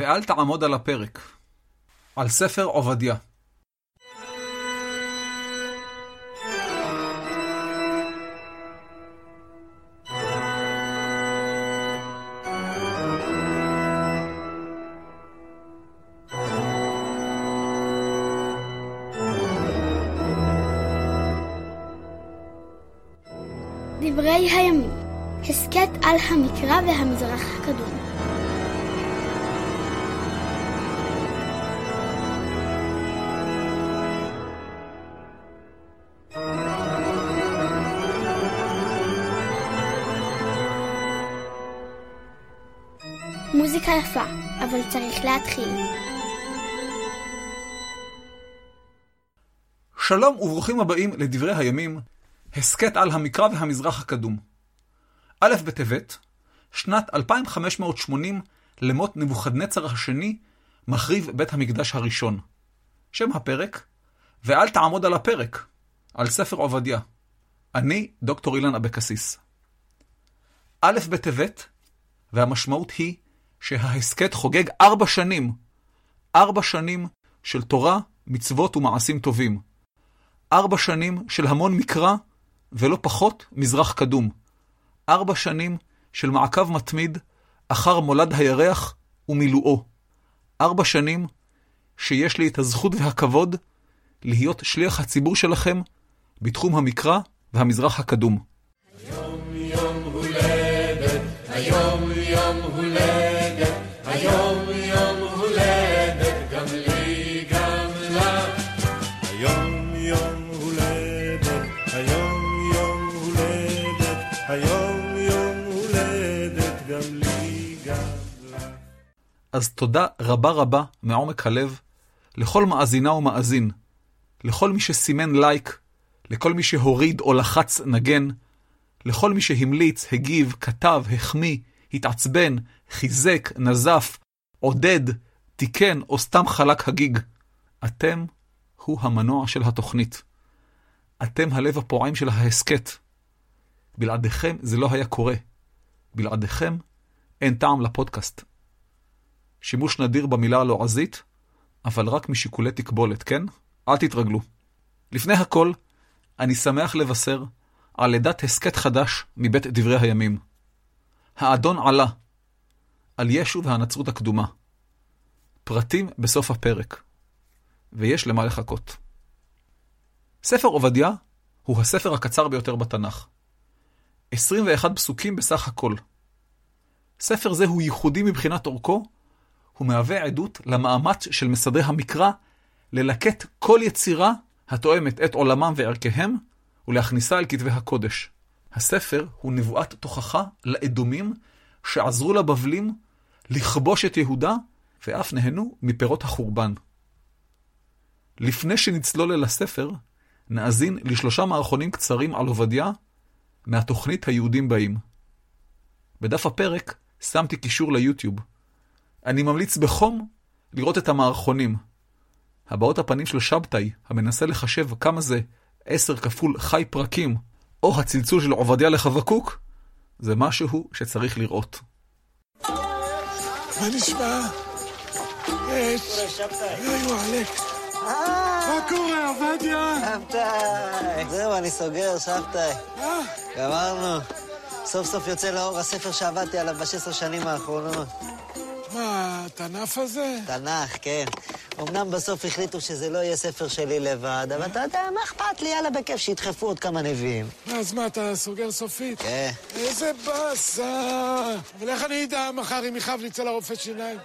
ואל תעמוד על הפרק. על ספר עובדיה. דברי הימים, הסכת על המקרא והמזרח הקדום. יפה, אבל צריך להתחיל. שלום וברוכים הבאים לדברי הימים, הסכת על המקרא והמזרח הקדום. א' בטבת, שנת 2580 למות נבוכדנצר השני, מחריב בית המקדש הראשון. שם הפרק, ואל תעמוד על הפרק, על ספר עובדיה. אני דוקטור אילן אבקסיס. א' בטבת, והמשמעות היא שההסכת חוגג ארבע שנים, ארבע שנים של תורה, מצוות ומעשים טובים. ארבע שנים של המון מקרא, ולא פחות מזרח קדום. ארבע שנים של מעקב מתמיד אחר מולד הירח ומילואו. ארבע שנים שיש לי את הזכות והכבוד להיות שליח הציבור שלכם בתחום המקרא והמזרח הקדום. היום יום הולדת, היום היום יום הולדת, גם לי גם לך. היום יום הולדת, היום יום הולדת, היום יום הולדת, גם לי גם לך. אז תודה רבה רבה מעומק הלב לכל מאזינה ומאזין, לכל מי שסימן לייק, לכל מי שהוריד או לחץ נגן, לכל מי שהמליץ, הגיב, כתב, החמיא, התעצבן, חיזק, נזף, עודד, תיקן או סתם חלק הגיג. אתם הוא המנוע של התוכנית. אתם הלב הפועם של ההסכת. בלעדיכם זה לא היה קורה. בלעדיכם אין טעם לפודקאסט. שימוש נדיר במילה הלועזית, אבל רק משיקולי תקבולת, כן? אל תתרגלו. לפני הכל, אני שמח לבשר על לידת הסכת חדש מבית דברי הימים. האדון עלה, על ישו והנצרות הקדומה. פרטים בסוף הפרק, ויש למה לחכות. ספר עובדיה הוא הספר הקצר ביותר בתנ"ך. 21 פסוקים בסך הכל. ספר זה הוא ייחודי מבחינת אורכו, הוא מהווה עדות למאמץ של מסדרי המקרא ללקט כל יצירה התואמת את עולמם וערכיהם, ולהכניסה אל כתבי הקודש. הספר הוא נבואת תוכחה לאדומים שעזרו לבבלים לכבוש את יהודה, ואף נהנו מפירות החורבן. לפני שנצלול אל הספר, נאזין לשלושה מערכונים קצרים על עובדיה מהתוכנית היהודים באים. בדף הפרק שמתי קישור ליוטיוב. אני ממליץ בחום לראות את המערכונים. הבעות הפנים של שבתאי, המנסה לחשב כמה זה עשר כפול חי פרקים, או הצלצול של עובדיה לחבקוק, זה משהו שצריך לראות. מה נשמע? יש. היי וואלק. מה קורה, עובדיה? שבתאי! זהו, אני סוגר, שבתאי. אה, גמרנו. סוף סוף יוצא לאור הספר שעבדתי עליו ב-16 שנים האחרונות. מה, התנ"ף הזה? תנ"ך, כן. אמנם בסוף החליטו שזה לא יהיה ספר שלי לבד, אבל אתה יודע, מה אכפת לי? יאללה, בכיף, שידחפו עוד כמה נביאים. אז מה, אתה סוגר סופית? כן. איזה באסה. אבל איך אני אדע מחר אם יכאב לי אצל הרופא שיניים?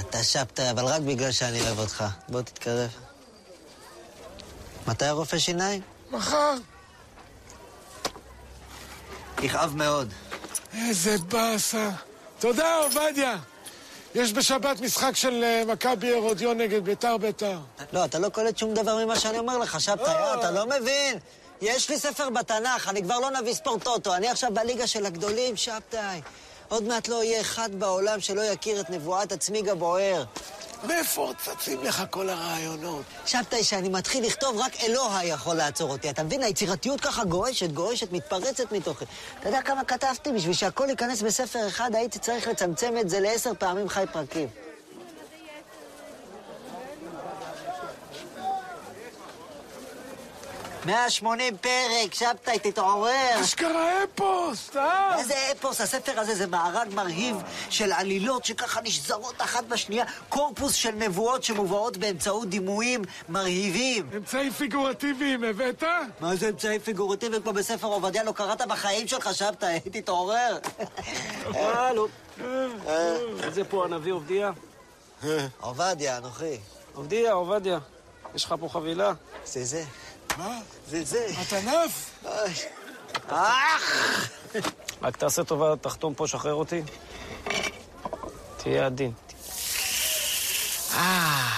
אתה שבתאי, אבל רק בגלל שאני אוהב אותך. בוא תתקרב. מתי הרופא שיניים? מחר. יכאב מאוד. איזה באסה. תודה, עובדיה. יש בשבת משחק של אה, מכבי הרודיון נגד ביתר ביתר. לא, אתה לא קולט שום דבר ממה שאני אומר לך, שבתאי. אה, אתה לא מבין. יש לי ספר בתנ"ך, אני כבר לא נביא ספורטוטו, אני עכשיו בליגה של הגדולים, שבתאי. עוד מעט לא יהיה אחד בעולם שלא יכיר את נבואת הצמיג הבוער. מאיפה צצים לך כל הרעיונות? שבתאי, שאני מתחיל לכתוב, רק אלוה יכול לעצור אותי. אתה מבין? היצירתיות ככה גועשת, גועשת, מתפרצת מתוכי. אתה יודע כמה כתבתי? בשביל שהכל ייכנס בספר אחד, הייתי צריך לצמצם את זה לעשר פעמים חי פרקים. מאה שמונים פרק, שבתאי, תתעורר. אשכרה אפוס, סתם. איזה אפוס, הספר הזה זה מארג מרהיב של עלילות שככה נשזרות אחת בשנייה, קורפוס של נבואות שמובאות באמצעות דימויים מרהיבים. אמצעים פיגורטיביים הבאת? מה זה אמצעים פיגורטיביים כמו בספר עובדיה? לא קראת בחיים שלך, שבתאי, תתעורר. הלו. איזה פה הנביא עובדיה? עובדיה, אנוכי. עובדיה, עובדיה. יש לך פה חבילה? זה זה. מה? זה זה. התנף? אוי. אח! רק תעשה טובה, תחתום פה, שחרר אותי. תהיה עדין. אה.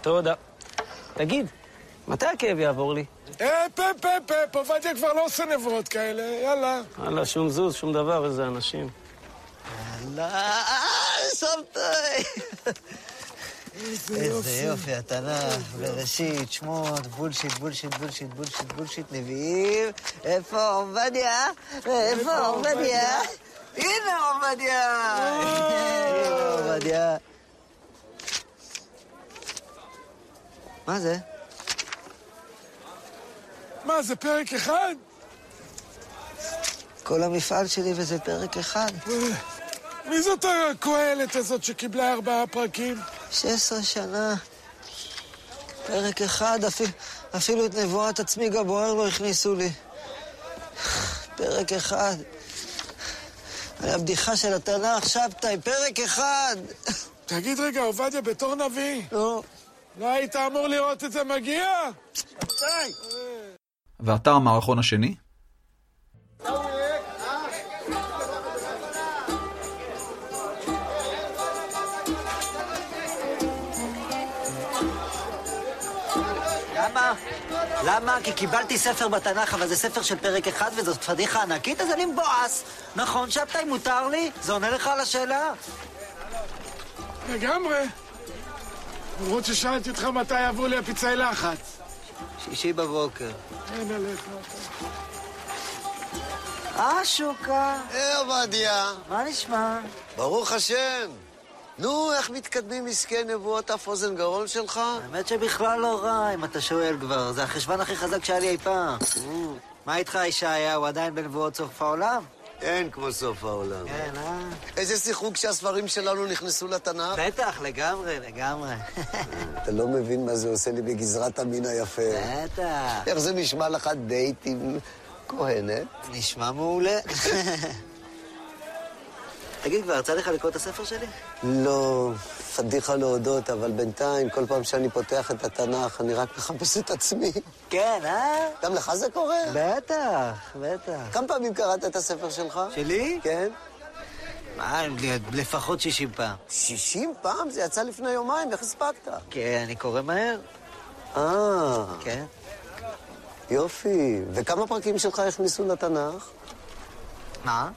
תודה. תגיד, מתי הכאב יעבור לי? אה, פפ, פפ, פפ, עובדיה כבר לא עושה נבואות כאלה, יאללה. וואלה, שום זוז, שום דבר, איזה אנשים. לא, שבתאי. איזה יופי, התנ"ך, בראשית, שמות, בולשיט, בולשיט, בולשיט, בולשיט, בולשיט, נביאים. איפה עובדיה? איפה עובדיה? הנה עובדיה! הנה עובדיה. מה זה? מה, זה פרק אחד? כל המפעל שלי וזה פרק אחד. מי זאת הקהלת הזאת שקיבלה ארבעה פרקים? 16 שנה. פרק אחד, אפילו, אפילו את נבואת עצמי גבוהר לא הכניסו לי. פרק אחד. על הבדיחה של התנ"ך, שבתאי, פרק אחד. תגיד רגע, עובדיה, בתור נביא, נו, לא היית אמור לראות את זה מגיע? ואתה המערכון השני? למה? כי קיבלתי ספר בתנ"ך, אבל זה ספר של פרק אחד וזאת פדיחה ענקית, אז אני מבואס. נכון, שבתאי, מותר לי? זה עונה לך על השאלה? לגמרי. למרות ששאלתי אותך מתי יעברו לי הפצעי לחץ. שישי בבוקר. אין עליך. אה, שוקה, אה, עובדיה, מה נשמע? ברוך השם. נו, איך מתקדמים עסקי נבואות אף אוזן גרון שלך? האמת שבכלל לא רע, אם אתה שואל כבר. זה החשבון הכי חזק שהיה לי אי פעם. מה איתך, ישעיה? הוא עדיין בנבואות סוף העולם? אין כמו סוף העולם. כן, אה? איזה שיחוק שהספרים שלנו נכנסו לתנ"ך? בטח, לגמרי, לגמרי. אתה לא מבין מה זה עושה לי בגזרת המין היפה. בטח. איך זה נשמע לך דייט עם כהנת? נשמע מעולה. תגיד, כבר יצא לך לקרוא את הספר שלי? לא, פדיחה להודות, אבל בינתיים, כל פעם שאני פותח את התנ"ך, אני רק מחפש את עצמי. כן, אה? גם לך זה קורה? בטח, בטח. כמה פעמים קראת את הספר שלך? שלי? כן. מה, לפחות 60 פעם. 60 פעם? זה יצא לפני יומיים, איך הספקת? כן, אני קורא מהר. אה, כן. יופי. וכמה פרקים שלך הכניסו לתנ"ך? מה?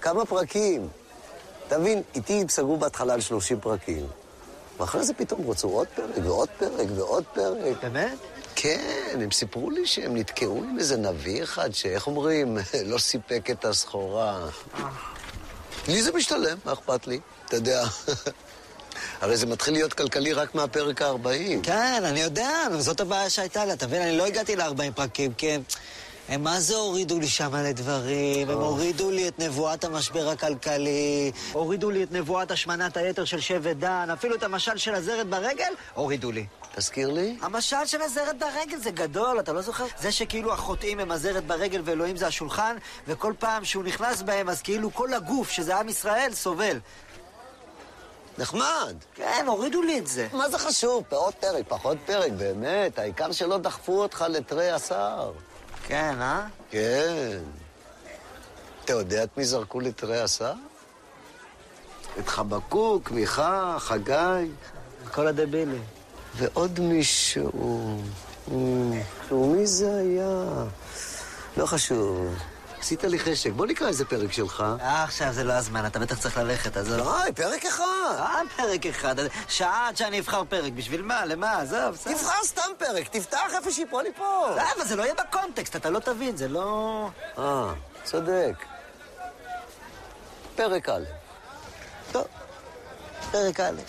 כמה פרקים? תבין, איתי סגרו בהתחלה על 30 פרקים. ואחרי זה פתאום רצו עוד פרק ועוד פרק ועוד פרק. באמת? כן, הם סיפרו לי שהם נתקעו עם איזה נביא אחד שאיך אומרים, לא סיפק את הסחורה. לי זה משתלם, מה אכפת לי? אתה יודע, הרי זה מתחיל להיות כלכלי רק מהפרק ה-40. כן, אני יודע, זאת הבעיה שהייתה לי. אתה מבין, אני לא הגעתי ל-40 פרקים, כי הם... מה זה הורידו לי שם מלא דברים? הם הורידו לי את נבואת המשבר הכלכלי, הורידו לי את נבואת השמנת היתר של שבט דן, אפילו את המשל של הזרת ברגל, הורידו לי. תזכיר לי? המשל של הזרת ברגל זה גדול, אתה לא זוכר? זה שכאילו החוטאים הם הזרת ברגל ואלוהים זה השולחן, וכל פעם שהוא נכנס בהם, אז כאילו כל הגוף, שזה עם ישראל, סובל. נחמד. כן, הורידו לי את זה. מה זה חשוב? עוד פרק, פחות פרק, באמת. העיקר שלא דחפו אותך לתרי השר. כן, אה? כן. אתה יודע את מי זרקו לתרי השר? את חבקוק, מיכה, חגי, כל הדבילים. ועוד מישהו. אמ, שהוא מי זה היה? לא חשוב. עשית לי חשק, בוא נקרא איזה פרק שלך. אה, עכשיו זה לא הזמן, אתה בטח צריך ללכת, אז... די, פרק אחד. אה, פרק אחד. שעה עד שאני אבחר פרק. בשביל מה? למה? עזוב, בסדר. תבחר סתם פרק, תפתח איפה שיפול לי פה. לא, אבל זה לא יהיה בקונטקסט, אתה לא תבין, זה לא... אה, צודק. פרק א'. טוב, פרק א'.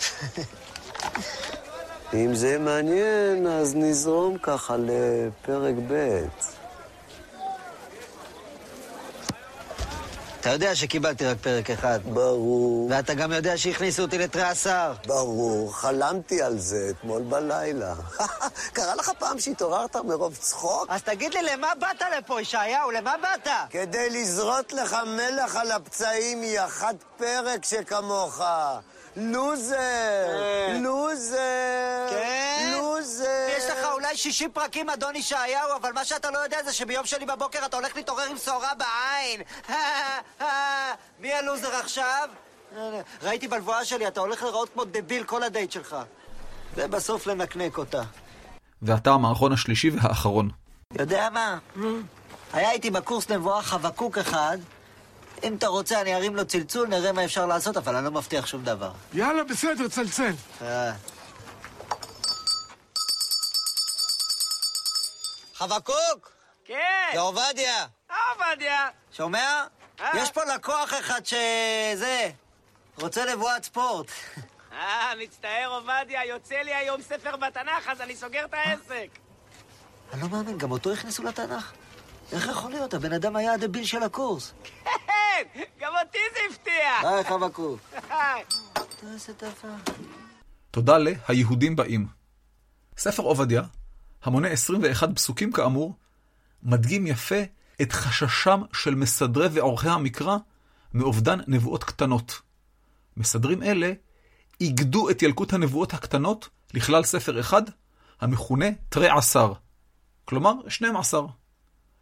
אם זה מעניין, אז נזרום ככה לפרק ב'. אתה יודע שקיבלתי רק פרק אחד. ברור. ואתה גם יודע שהכניסו אותי לתרי עשר. ברור, חלמתי על זה אתמול בלילה. קרה לך פעם שהתעוררת מרוב צחוק? אז תגיד לי, למה באת לפה, ישעיהו? למה באת? כדי לזרות לך מלח על הפצעים, יא חד פרק שכמוך. לוזר! לוזר! כן? לוזר! יש לך אולי 60 פרקים, אדון ישעיהו, אבל מה שאתה לא יודע זה שביום שני בבוקר אתה הולך להתעורר עם שעורה בעין. מי הלוזר עכשיו? ראיתי בלבואה שלי, אתה הולך להיראות כמו דביל כל הדייט שלך. ובסוף לנקנק אותה. ועתה המערכון השלישי והאחרון. יודע מה? היה איתי בקורס נבואה חבקוק אחד. אם אתה רוצה, אני ארים לו צלצול, נראה מה אפשר לעשות, אבל אני לא מבטיח שום דבר. יאללה, בסדר, צלצל. אה. חבקוק! כן, זה עובדיה. עובדיה. שומע? אה. יש פה לקוח אחד שזה... רוצה נבואת ספורט. אה, מצטער עובדיה, יוצא לי היום ספר בתנ"ך, אז אני סוגר את העסק. אני לא מאמין, גם אותו הכניסו לתנ"ך? איך יכול להיות? הבן אדם היה הדביל של הקורס. כן, גם אותי זה הפתיע. היי, חבקוק. תודה ל"היהודים באים". ספר עובדיה, המונה 21 פסוקים כאמור, מדגים יפה את חששם של מסדרי ועורכי המקרא מאובדן נבואות קטנות. מסדרים אלה איגדו את ילקוט הנבואות הקטנות לכלל ספר אחד, המכונה תרי עשר, כלומר 12.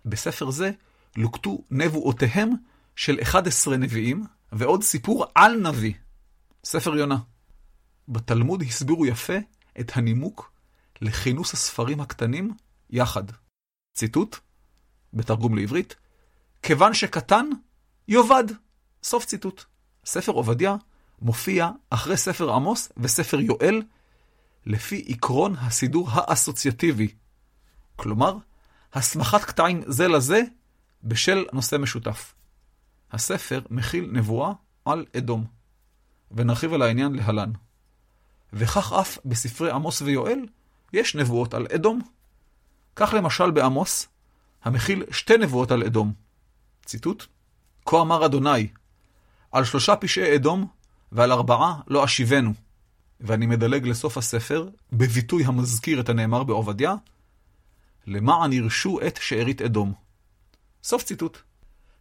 בספר זה לוקטו נבואותיהם של 11 נביאים, ועוד סיפור על נביא, ספר יונה. בתלמוד הסבירו יפה את הנימוק לכינוס הספרים הקטנים יחד. ציטוט, בתרגום לעברית, כיוון שקטן, יאבד. סוף ציטוט. ספר עובדיה מופיע אחרי ספר עמוס וספר יואל, לפי עקרון הסידור האסוציאטיבי. כלומר, הסמכת קטעים זה לזה בשל נושא משותף. הספר מכיל נבואה על אדום, ונרחיב על העניין להלן. וכך אף בספרי עמוס ויואל יש נבואות על אדום. כך למשל בעמוס, המכיל שתי נבואות על אדום. ציטוט: כה אמר אדוני, על שלושה פשעי אדום ועל ארבעה לא אשיבנו. ואני מדלג לסוף הספר, בביטוי המזכיר את הנאמר בעובדיה, למען ירשו את שארית אדום. סוף ציטוט.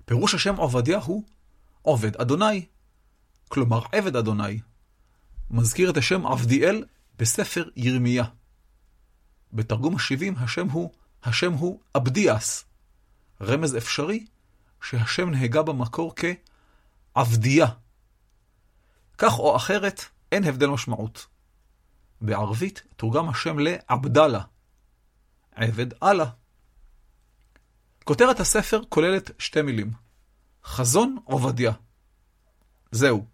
פירוש השם עובדיה הוא עובד אדוני, כלומר עבד אדוני. מזכיר את השם עבדיאל בספר ירמיה. בתרגום השבעים השם הוא, השם הוא אבדיאס. רמז אפשרי שהשם נהגה במקור כעבדיה. כך או אחרת, אין הבדל משמעות. בערבית תורגם השם לעבדאללה, עבד אללה. כותרת הספר כוללת שתי מילים, חזון עובדיה. זהו.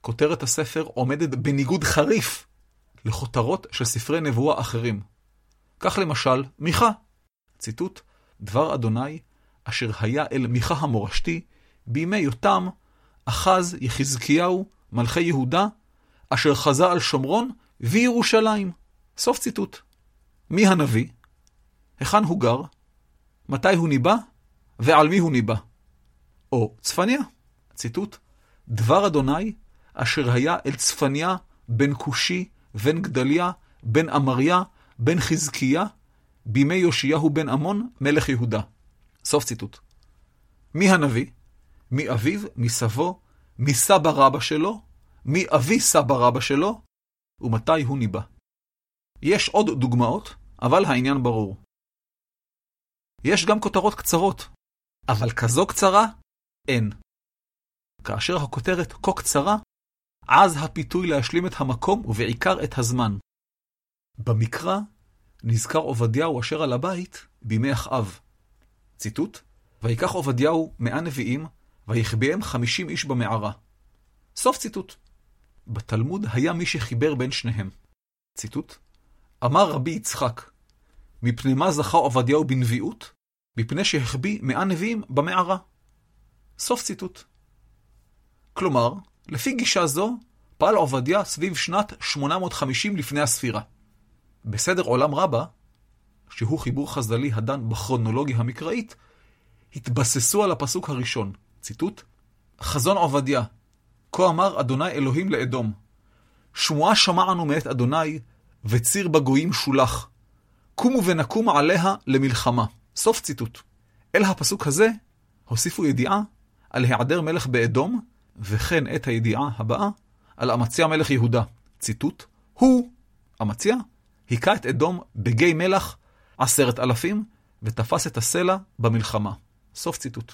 כותרת הספר עומדת בניגוד חריף לכותרות של ספרי נבואה אחרים. כך למשל, מיכה. ציטוט, דבר אדוני, אשר היה אל מיכה המורשתי, בימי יותם, אחז יחזקיהו, מלכי יהודה, אשר חזה על שומרון וירושלים. סוף ציטוט. מי הנביא? היכן הוא גר? מתי הוא ניבא? ועל מי הוא ניבא? או צפניה. ציטוט, דבר אדוני, אשר היה אל צפניה בן כושי, בן גדליה, בן אמריה, בן חזקיה, בימי יאשיהו בן עמון, מלך יהודה. סוף ציטוט. מי הנביא? מי אביו, מי סבו, מי סבא רבא שלו, מי אבי סבא רבא שלו, ומתי הוא ניבא. יש עוד דוגמאות, אבל העניין ברור. יש גם כותרות קצרות, אבל כזו קצרה, אין. כאשר הכותרת כה קצרה, אז הפיתוי להשלים את המקום ובעיקר את הזמן. במקרא נזכר עובדיהו אשר על הבית בימי אחאב. ציטוט: ויקח עובדיהו מאה נביאים, ויחביאם חמישים איש במערה. סוף ציטוט. בתלמוד היה מי שחיבר בין שניהם. ציטוט: אמר רבי יצחק, מפני מה זכה עובדיהו בנביאות? מפני שהחביא מאה נביאים במערה. סוף ציטוט. כלומר, לפי גישה זו, פעל עובדיה סביב שנת 850 לפני הספירה. בסדר עולם רבה, שהוא חיבור חז"לי הדן בכרונולוגיה המקראית, התבססו על הפסוק הראשון, ציטוט: חזון עובדיה, כה אמר אדוני אלוהים לאדום, שמועה שמענו מאת אדוני, וציר בגויים שולח. קומו ונקום עליה למלחמה. סוף ציטוט. אל הפסוק הזה הוסיפו ידיעה על היעדר מלך באדום, וכן את הידיעה הבאה על אמציה מלך יהודה. ציטוט, הוא, אמציה, היכה את אדום בגיא מלח עשרת אלפים, ותפס את הסלע במלחמה. סוף ציטוט.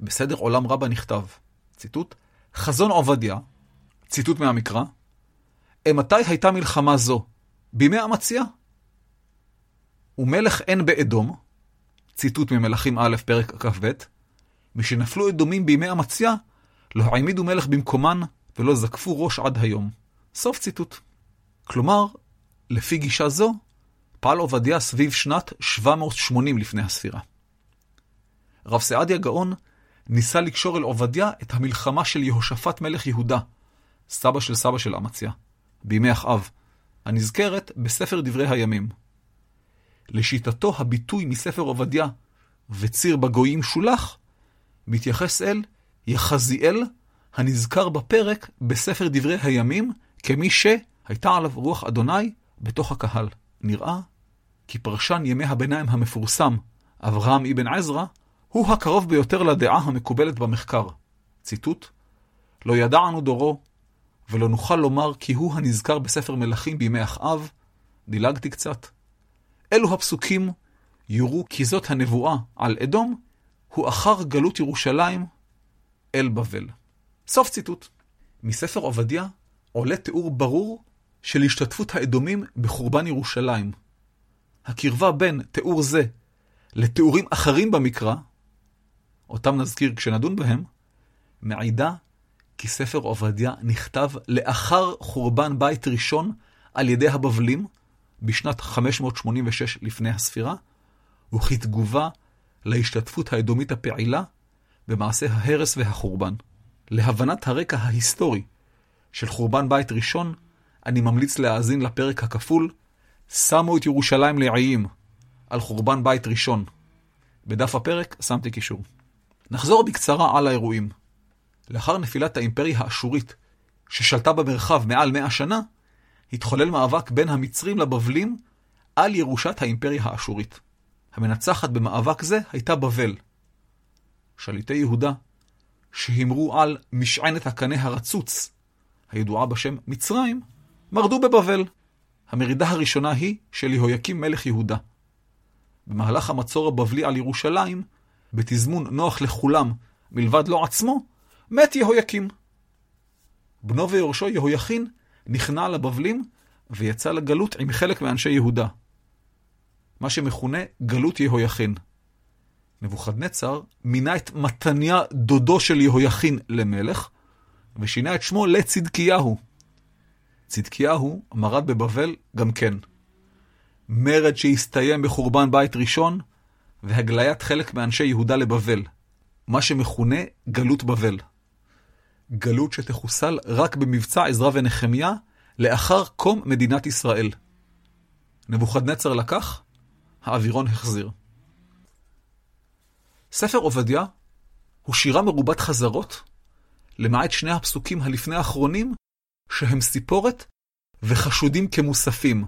בסדר עולם רבה נכתב, ציטוט, חזון עובדיה, ציטוט מהמקרא, מתי הייתה מלחמה זו? בימי אמציה? ומלך אין באדום, ציטוט ממלכים א', פרק כ"ב, משנפלו אדומים בימי אמציה, לא העמידו מלך במקומן ולא זקפו ראש עד היום. סוף ציטוט. כלומר, לפי גישה זו, פעל עובדיה סביב שנת 780 לפני הספירה. רב סעדיה גאון ניסה לקשור אל עובדיה את המלחמה של יהושפט מלך יהודה, סבא של סבא של אמציה, בימי אחאב, הנזכרת בספר דברי הימים. לשיטתו הביטוי מספר עובדיה וציר בגויים שולח, מתייחס אל יחזיאל הנזכר בפרק בספר דברי הימים כמי שהייתה עליו רוח אדוני בתוך הקהל. נראה כי פרשן ימי הביניים המפורסם, אברהם אבן עזרא, הוא הקרוב ביותר לדעה המקובלת במחקר. ציטוט: לא ידענו דורו, ולא נוכל לומר כי הוא הנזכר בספר מלכים בימי אחאב, דילגתי קצת. אלו הפסוקים יורו כי זאת הנבואה על אדום, הוא אחר גלות ירושלים אל בבל. סוף ציטוט. מספר עובדיה עולה תיאור ברור של השתתפות האדומים בחורבן ירושלים. הקרבה בין תיאור זה לתיאורים אחרים במקרא, אותם נזכיר כשנדון בהם, מעידה כי ספר עובדיה נכתב לאחר חורבן בית ראשון על ידי הבבלים בשנת 586 לפני הספירה, וכתגובה להשתתפות האדומית הפעילה במעשה ההרס והחורבן. להבנת הרקע ההיסטורי של חורבן בית ראשון, אני ממליץ להאזין לפרק הכפול שמו את ירושלים לעיים על חורבן בית ראשון. בדף הפרק שמתי קישור. נחזור בקצרה על האירועים. לאחר נפילת האימפריה האשורית, ששלטה במרחב מעל מאה שנה, התחולל מאבק בין המצרים לבבלים על ירושת האימפריה האשורית. המנצחת במאבק זה הייתה בבל. שליטי יהודה, שהימרו על משענת הקנה הרצוץ, הידועה בשם מצרים, מרדו בבבל. המרידה הראשונה היא של יהויקים מלך יהודה. במהלך המצור הבבלי על ירושלים, בתזמון נוח לכולם, מלבד לו עצמו, מת יהויקים. בנו ויורשו יהויכין נכנע לבבלים ויצא לגלות עם חלק מאנשי יהודה. מה שמכונה גלות יהויכין. נבוכדנצר מינה את מתניה דודו של יהויכין למלך, ושינה את שמו לצדקיהו. צדקיהו מרד בבבל גם כן. מרד שהסתיים בחורבן בית ראשון, והגליית חלק מאנשי יהודה לבבל, מה שמכונה גלות בבל. גלות שתחוסל רק במבצע עזרא ונחמיה לאחר קום מדינת ישראל. נבוכדנצר לקח, האווירון החזיר. ספר עובדיה הוא שירה מרובת חזרות, למעט שני הפסוקים הלפני האחרונים, שהם סיפורת וחשודים כמוספים.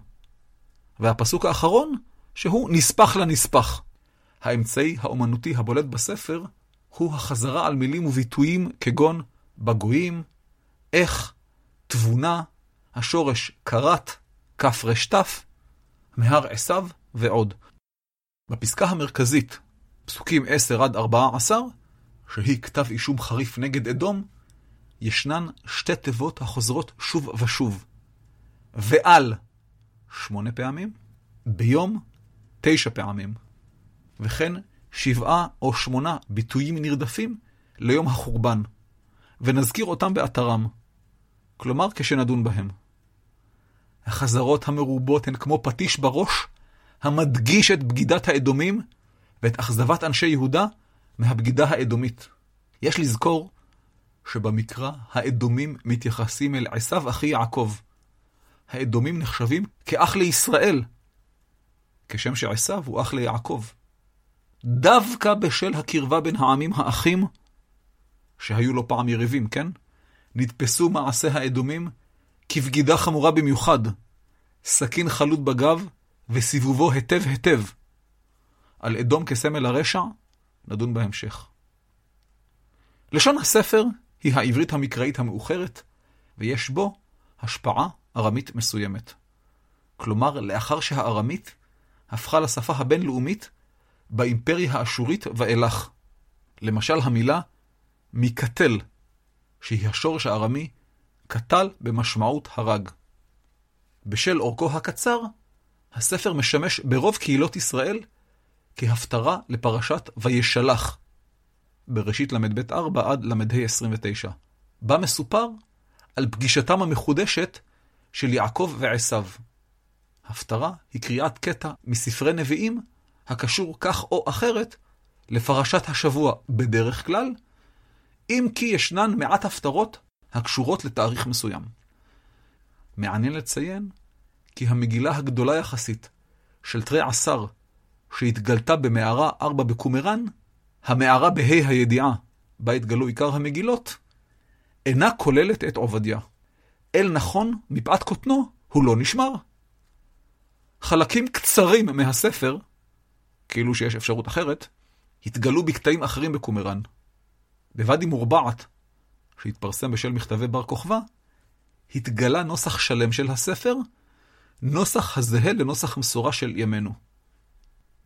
והפסוק האחרון, שהוא נספח לנספח. האמצעי האומנותי הבולט בספר הוא החזרה על מילים וביטויים כגון בגויים, איך, תבונה, השורש כרת, כף רשת, מהר עשיו ועוד. בפסקה המרכזית, פסוקים 10 עד 14, שהיא כתב אישום חריף נגד אדום, ישנן שתי תיבות החוזרות שוב ושוב. ועל, שמונה פעמים, ביום, תשע פעמים. וכן שבעה או שמונה ביטויים נרדפים ליום החורבן, ונזכיר אותם באתרם, כלומר כשנדון בהם. החזרות המרובות הן כמו פטיש בראש, המדגיש את בגידת האדומים ואת אכזבת אנשי יהודה מהבגידה האדומית. יש לזכור שבמקרא האדומים מתייחסים אל עשיו אחי יעקב. האדומים נחשבים כאח לישראל, כשם שעשיו הוא אח ליעקב. דווקא בשל הקרבה בין העמים האחים, שהיו לו פעם יריבים, כן? נתפסו מעשה האדומים כבגידה חמורה במיוחד, סכין חלוט בגב וסיבובו היטב היטב. על אדום כסמל הרשע, נדון בהמשך. לשון הספר היא העברית המקראית המאוחרת, ויש בו השפעה ארמית מסוימת. כלומר, לאחר שהארמית הפכה לשפה הבינלאומית באימפריה האשורית ואילך. למשל המילה מקטל, שהיא השורש הארמי, קטל במשמעות הרג. בשל אורכו הקצר, הספר משמש ברוב קהילות ישראל כהפטרה לפרשת וישלח, בראשית ל"ב 4 עד ל"ה 29, בה מסופר על פגישתם המחודשת של יעקב ועשיו. הפטרה היא קריאת קטע מספרי נביאים הקשור כך או אחרת לפרשת השבוע בדרך כלל, אם כי ישנן מעט הפטרות הקשורות לתאריך מסוים. מעניין לציין כי המגילה הגדולה יחסית של תרי עשר שהתגלתה במערה ארבע בקומראן, המערה בה' הידיעה, בה התגלו עיקר המגילות, אינה כוללת את עובדיה. אל נכון, מפאת קוטנו, הוא לא נשמר. חלקים קצרים מהספר, כאילו שיש אפשרות אחרת, התגלו בקטעים אחרים בקומראן. בוואדי מורבעת, שהתפרסם בשל מכתבי בר כוכבא, התגלה נוסח שלם של הספר, נוסח הזהה לנוסח מסורה של ימינו.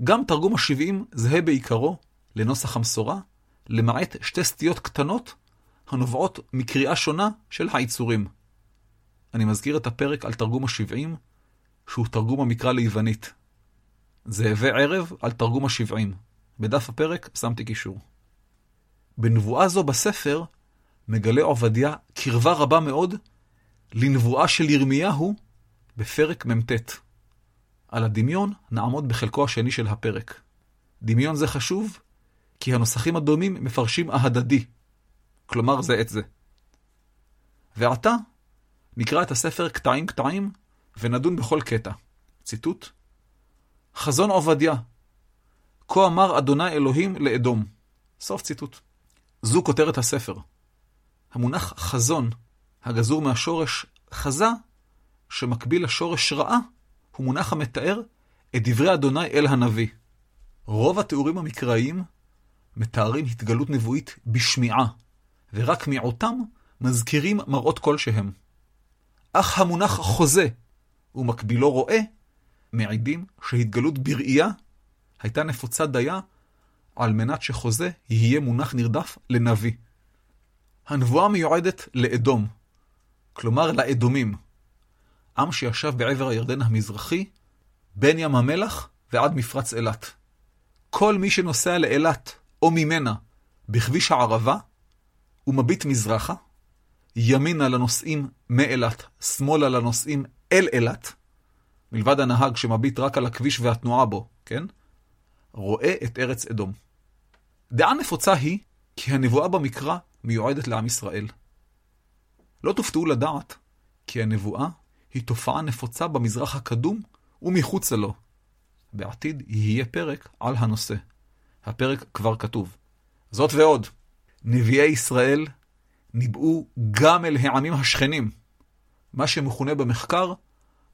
גם תרגום השבעים זהה בעיקרו לנוסח המסורה, למעט שתי סטיות קטנות הנובעות מקריאה שונה של העיצורים. אני מזכיר את הפרק על תרגום השבעים, שהוא תרגום המקרא ליוונית. זאבי ערב על תרגום השבעים. בדף הפרק שמתי קישור. בנבואה זו בספר מגלה עובדיה קרבה רבה מאוד לנבואה של ירמיהו בפרק מ"ט. על הדמיון נעמוד בחלקו השני של הפרק. דמיון זה חשוב, כי הנוסחים הדומים מפרשים ההדדי, כלומר זה את זה. ועתה נקרא את הספר קטעים-קטעים ונדון בכל קטע. ציטוט: חזון עובדיה, כה אמר אדוני אלוהים לאדום. סוף ציטוט. זו כותרת הספר. המונח חזון, הגזור מהשורש חזה, שמקביל לשורש רעה, הוא מונח המתאר את דברי אדוני אל הנביא. רוב התיאורים המקראיים מתארים התגלות נבואית בשמיעה, ורק מיעוטם מזכירים מראות כלשהם. אך המונח חוזה ומקבילו רואה מעידים שהתגלות בראייה הייתה נפוצה דייה על מנת שחוזה יהיה מונח נרדף לנביא. הנבואה מיועדת לאדום, כלומר לאדומים, עם שישב בעבר הירדן המזרחי, בין ים המלח ועד מפרץ אילת. כל מי שנוסע לאילת או ממנה בכביש הערבה, ומביט מזרחה, ימינה לנוסעים מאילת, שמאלה לנוסעים אל אילת, מלבד הנהג שמביט רק על הכביש והתנועה בו, כן? רואה את ארץ אדום. דעה נפוצה היא כי הנבואה במקרא מיועדת לעם ישראל. לא תופתעו לדעת כי הנבואה היא תופעה נפוצה במזרח הקדום ומחוצה לו. בעתיד יהיה פרק על הנושא. הפרק כבר כתוב. זאת ועוד, נביאי ישראל ניבאו גם אל העמים השכנים, מה שמכונה במחקר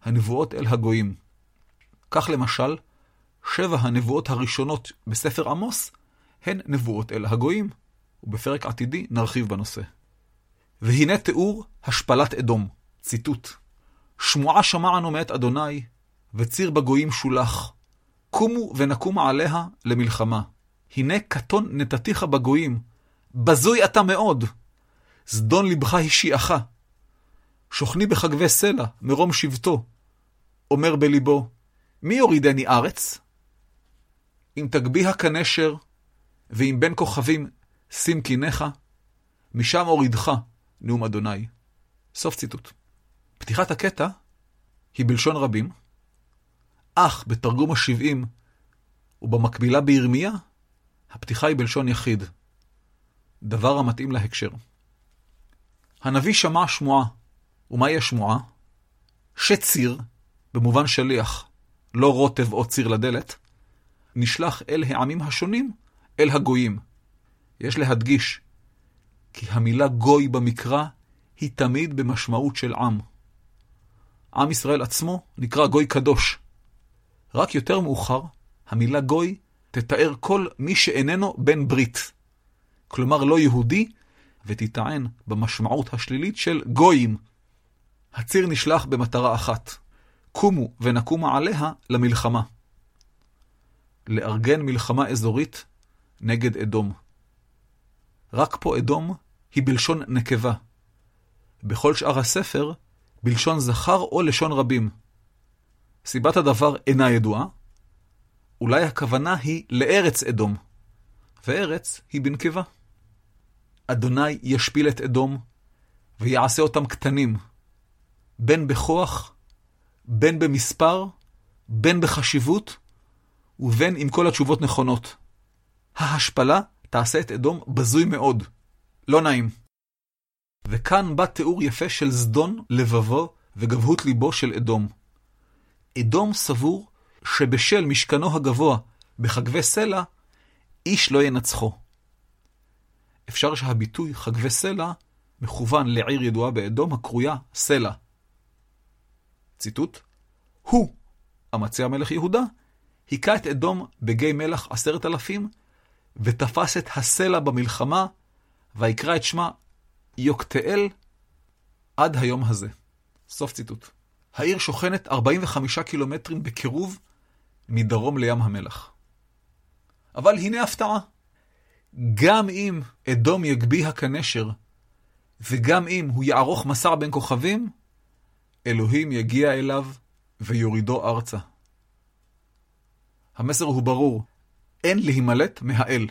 הנבואות אל הגויים. כך למשל, שבע הנבואות הראשונות בספר עמוס הן נבואות אל הגויים, ובפרק עתידי נרחיב בנושא. והנה תיאור השפלת אדום, ציטוט: שמועה שמענו מאת אדוני, וציר בגויים שולח. קומו ונקום עליה למלחמה. הנה קטון נתתיך בגויים, בזוי אתה מאוד. זדון לבך השיעך. שוכני בחגבי סלע, מרום שבטו. אומר בליבו, מי יורידני ארץ? אם תגביה כנשר ואם בין כוכבים שים קיניך, משם הורידך, נאום אדוני. סוף ציטוט. פתיחת הקטע היא בלשון רבים, אך בתרגום השבעים ובמקבילה בירמיה, הפתיחה היא בלשון יחיד, דבר המתאים להקשר. הנביא שמע שמועה, ומהי השמועה? שציר, במובן שליח, לא רוטב או ציר לדלת, נשלח אל העמים השונים, אל הגויים. יש להדגיש, כי המילה גוי במקרא היא תמיד במשמעות של עם. עם ישראל עצמו נקרא גוי קדוש. רק יותר מאוחר, המילה גוי תתאר כל מי שאיננו בן ברית. כלומר לא יהודי, ותטען במשמעות השלילית של גויים. הציר נשלח במטרה אחת, קומו ונקומה עליה למלחמה. לארגן מלחמה אזורית נגד אדום. רק פה אדום היא בלשון נקבה. בכל שאר הספר, בלשון זכר או לשון רבים. סיבת הדבר אינה ידועה, אולי הכוונה היא לארץ אדום, וארץ היא בנקבה. אדוני ישפיל את אדום, ויעשה אותם קטנים, בין בכוח, בין במספר, בין בחשיבות, ובין אם כל התשובות נכונות. ההשפלה תעשה את אדום בזוי מאוד. לא נעים. וכאן בא תיאור יפה של זדון לבבו וגבהות ליבו של אדום. אדום סבור שבשל משכנו הגבוה בחגבי סלע, איש לא ינצחו. אפשר שהביטוי חגבי סלע מכוון לעיר ידועה באדום הקרויה סלע. ציטוט: הוא, אמצי המלך יהודה, היכה את אדום בגיא מלח עשרת אלפים, ותפס את הסלע במלחמה, ויקרא את שמה יוקתאל עד היום הזה. סוף ציטוט. העיר שוכנת 45 קילומטרים בקירוב מדרום לים המלח. אבל הנה הפתעה. גם אם אדום יגביה כנשר, וגם אם הוא יערוך מסע בין כוכבים, אלוהים יגיע אליו ויורידו ארצה. המסר הוא ברור, אין להימלט מהאל.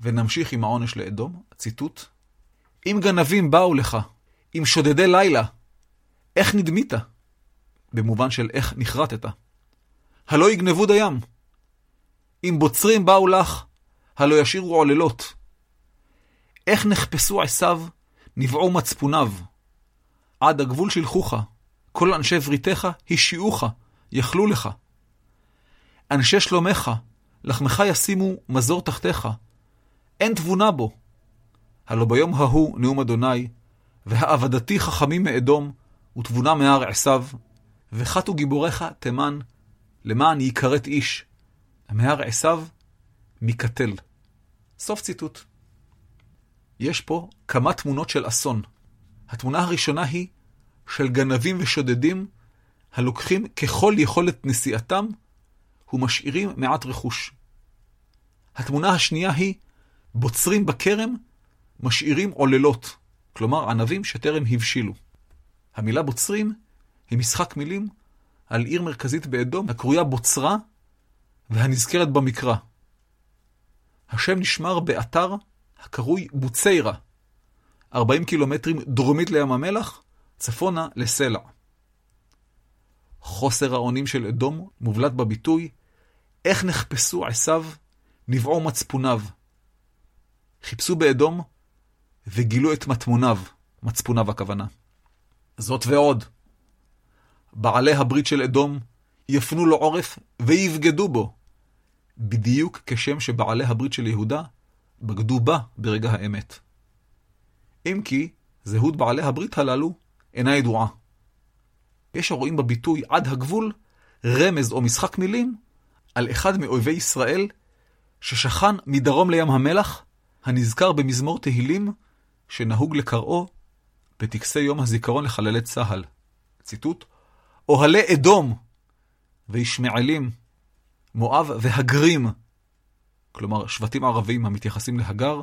ונמשיך עם העונש לאדום, ציטוט: אם גנבים באו לך, אם שודדי לילה, איך נדמית? במובן של איך נחרטת. הלא יגנבו דיים. אם בוצרים באו לך, הלא ישירו עוללות. איך נחפשו עשיו, נבעו מצפוניו. עד הגבול שלחוך, כל אנשי בריתך השיעוך, יכלו לך. אנשי שלומך, לחמך ישימו מזור תחתיך. אין תבונה בו. הלא ביום ההוא נאום אדוני, והעבדתי חכמים מאדום, ותבונה מהר עשיו, וחטו גיבוריך תימן, למען יכרת איש. מהר עשיו, מקטל. סוף ציטוט. יש פה כמה תמונות של אסון. התמונה הראשונה היא של גנבים ושודדים הלוקחים ככל יכולת נסיעתם ומשאירים מעט רכוש. התמונה השנייה היא בוצרים בכרם, משאירים עוללות, כלומר ענבים שטרם הבשילו. המילה בוצרים היא משחק מילים על עיר מרכזית באדום הקרויה בוצרה והנזכרת במקרא. השם נשמר באתר הקרוי בוציירה, 40 קילומטרים דרומית לים המלח, צפונה לסלע. חוסר האונים של אדום מובלט בביטוי איך נחפשו עשיו, נבעו מצפוניו. חיפשו באדום וגילו את מטמוניו, מצפוניו הכוונה. זאת ועוד, בעלי הברית של אדום יפנו לו עורף ויבגדו בו, בדיוק כשם שבעלי הברית של יהודה בגדו בה ברגע האמת. אם כי זהות בעלי הברית הללו אינה ידועה. יש הרואים בביטוי עד הגבול רמז או משחק מילים על אחד מאויבי ישראל ששכן מדרום לים המלח, הנזכר במזמור תהילים שנהוג לקראו בטקסי יום הזיכרון לחללי צה"ל. ציטוט: אוהלי אדום וישמעאלים, מואב והגרים, כלומר שבטים ערבים המתייחסים להגר,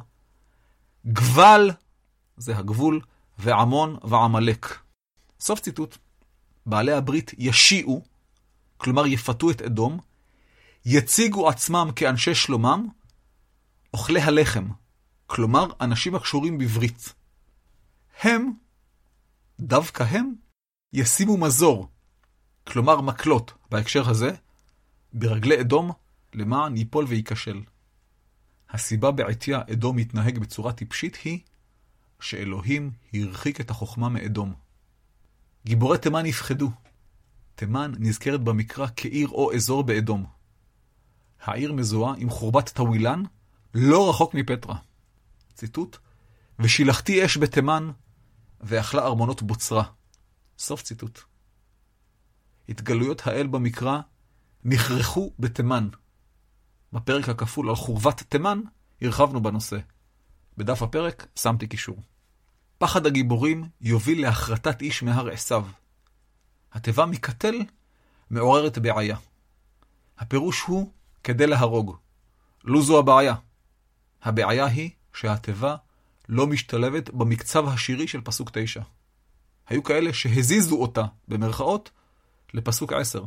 גבל, זה הגבול, ועמון ועמלק. סוף ציטוט. בעלי הברית ישיעו, כלומר יפתו את אדום, יציגו עצמם כאנשי שלומם, אוכלי הלחם, כלומר אנשים הקשורים בברית. הם, דווקא הם, ישימו מזור, כלומר מקלות, בהקשר הזה, ברגלי אדום, למען ייפול וייכשל. הסיבה בעטיה אדום מתנהג בצורה טיפשית היא שאלוהים הרחיק את החוכמה מאדום. גיבורי תימן יפחדו. תימן נזכרת במקרא כעיר או אזור באדום. העיר מזוהה עם חורבת טווילן, לא רחוק מפטרה. ציטוט: ושילחתי אש בתימן, ואכלה ארמונות בוצרה. סוף ציטוט. התגלויות האל במקרא נכרחו בתימן. בפרק הכפול על חורבת תימן הרחבנו בנושא. בדף הפרק שמתי קישור. פחד הגיבורים יוביל להחרטת איש מהר עשיו. התיבה מקטל מעוררת בעיה. הפירוש הוא כדי להרוג. לו זו הבעיה. הבעיה היא שהתיבה לא משתלבת במקצב השירי של פסוק תשע. היו כאלה שהזיזו אותה, במרכאות, לפסוק עשר.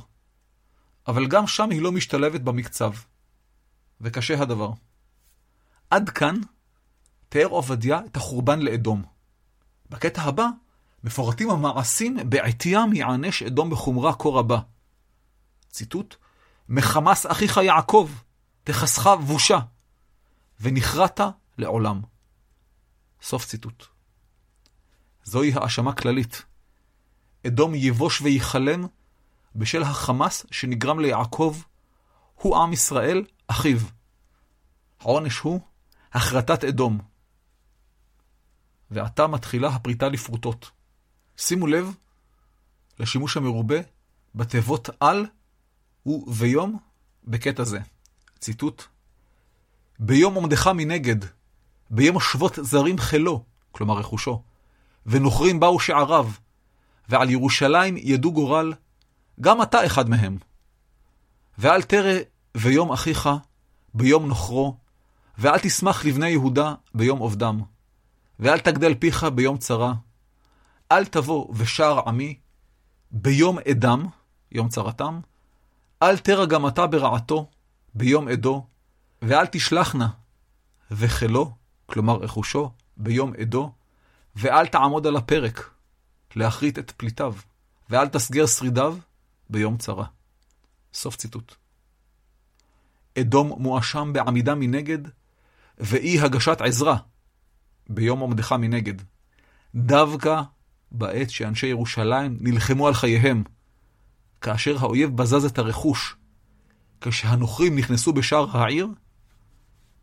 אבל גם שם היא לא משתלבת במקצב. וקשה הדבר. עד כאן תיאר עובדיה את החורבן לאדום. בקטע הבא מפורטים המעשים בעטיים יענש אדום בחומרה כה רבה. ציטוט: מחמס אחיך יעקב, תחסך בושה, ונכרעת לעולם. סוף ציטוט. זוהי האשמה כללית. אדום יבוש וייחלם בשל החמאס שנגרם ליעקב, הוא עם ישראל, אחיו. העונש הוא החרטת אדום. ועתה מתחילה הפריטה לפרוטות. שימו לב לשימוש המרובה בתיבות על וביום בקטע זה. ציטוט: ביום עומדך מנגד, ביום שבות זרים חילו, כלומר רכושו, ונוכרים באו שעריו, ועל ירושלים ידו גורל, גם אתה אחד מהם. ואל תרא ויום אחיך ביום נוכרו, ואל תשמח לבני יהודה ביום עובדם, ואל תגדל פיך ביום צרה, אל תבוא ושער עמי ביום אדם, יום צרתם, אל תרא גם אתה ברעתו ביום עדו, ואל תשלחנה וחילו, כלומר רכושו, ביום עדו, ואל תעמוד על הפרק להכרית את פליטיו, ואל תסגר שרידיו ביום צרה. סוף ציטוט. אדום מואשם בעמידה מנגד, ואי הגשת עזרה ביום עומדך מנגד. דווקא בעת שאנשי ירושלים נלחמו על חייהם, כאשר האויב בזז את הרכוש, כשהנוכרים נכנסו בשער העיר,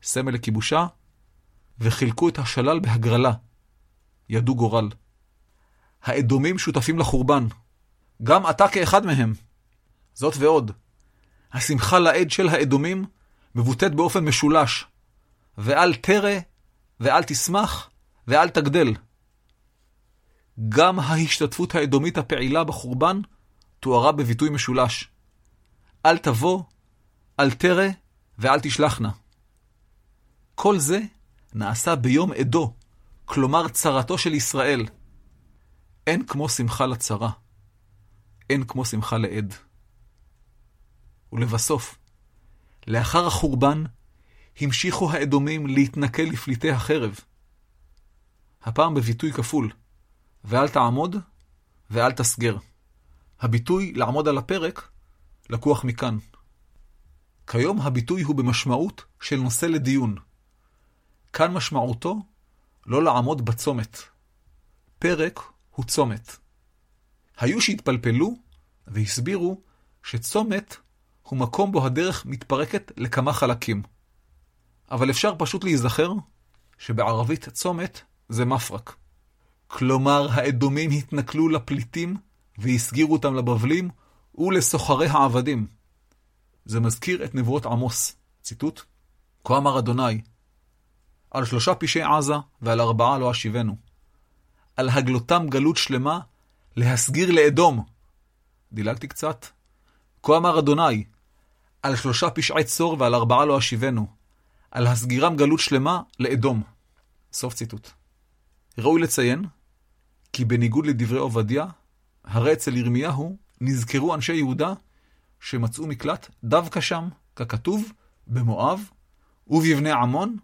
סמל לכיבושה, וחילקו את השלל בהגרלה. ידו גורל. האדומים שותפים לחורבן. גם אתה כאחד מהם. זאת ועוד, השמחה לעד של האדומים מבוטאת באופן משולש, ואל תרא, ואל תשמח, ואל תגדל. גם ההשתתפות האדומית הפעילה בחורבן תוארה בביטוי משולש. אל תבוא, אל תרא, ואל תשלחנה. כל זה נעשה ביום עדו, כלומר צרתו של ישראל. אין כמו שמחה לצרה. אין כמו שמחה לעד. ולבסוף, לאחר החורבן, המשיכו האדומים להתנכל לפליטי החרב. הפעם בביטוי כפול, ואל תעמוד ואל תסגר. הביטוי לעמוד על הפרק לקוח מכאן. כיום הביטוי הוא במשמעות של נושא לדיון. כאן משמעותו לא לעמוד בצומת. פרק הוא צומת. היו שהתפלפלו והסבירו שצומת הוא מקום בו הדרך מתפרקת לכמה חלקים. אבל אפשר פשוט להיזכר שבערבית צומת זה מפרק. כלומר, האדומים התנכלו לפליטים והסגירו אותם לבבלים ולסוחרי העבדים. זה מזכיר את נבואות עמוס. ציטוט: כה אמר אדוני, על שלושה פשעי עזה ועל ארבעה לא אשיבנו. על הגלותם גלות שלמה, להסגיר לאדום. דילגתי קצת. כה אמר אדוני, על שלושה פשעי צור ועל ארבעה לא אשיבנו. על הסגירם גלות שלמה לאדום. סוף ציטוט. ראוי לציין, כי בניגוד לדברי עובדיה, הרי אצל ירמיהו נזכרו אנשי יהודה שמצאו מקלט דווקא שם, ככתוב, במואב ובבני עמון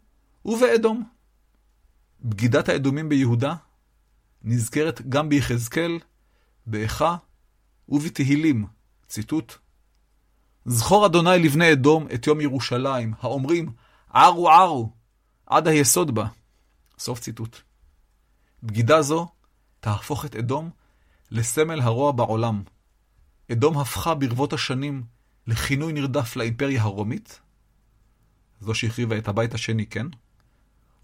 ובאדום. בגידת האדומים ביהודה נזכרת גם ביחזקאל, באיכה ובתהילים, ציטוט: זכור אדוני לבני אדום את יום ירושלים, האומרים, ערו ערו, עד היסוד בה. סוף ציטוט. בגידה זו תהפוך את אדום לסמל הרוע בעולם. אדום הפכה ברבות השנים לכינוי נרדף לאימפריה הרומית, זו שהחריבה את הבית השני, כן?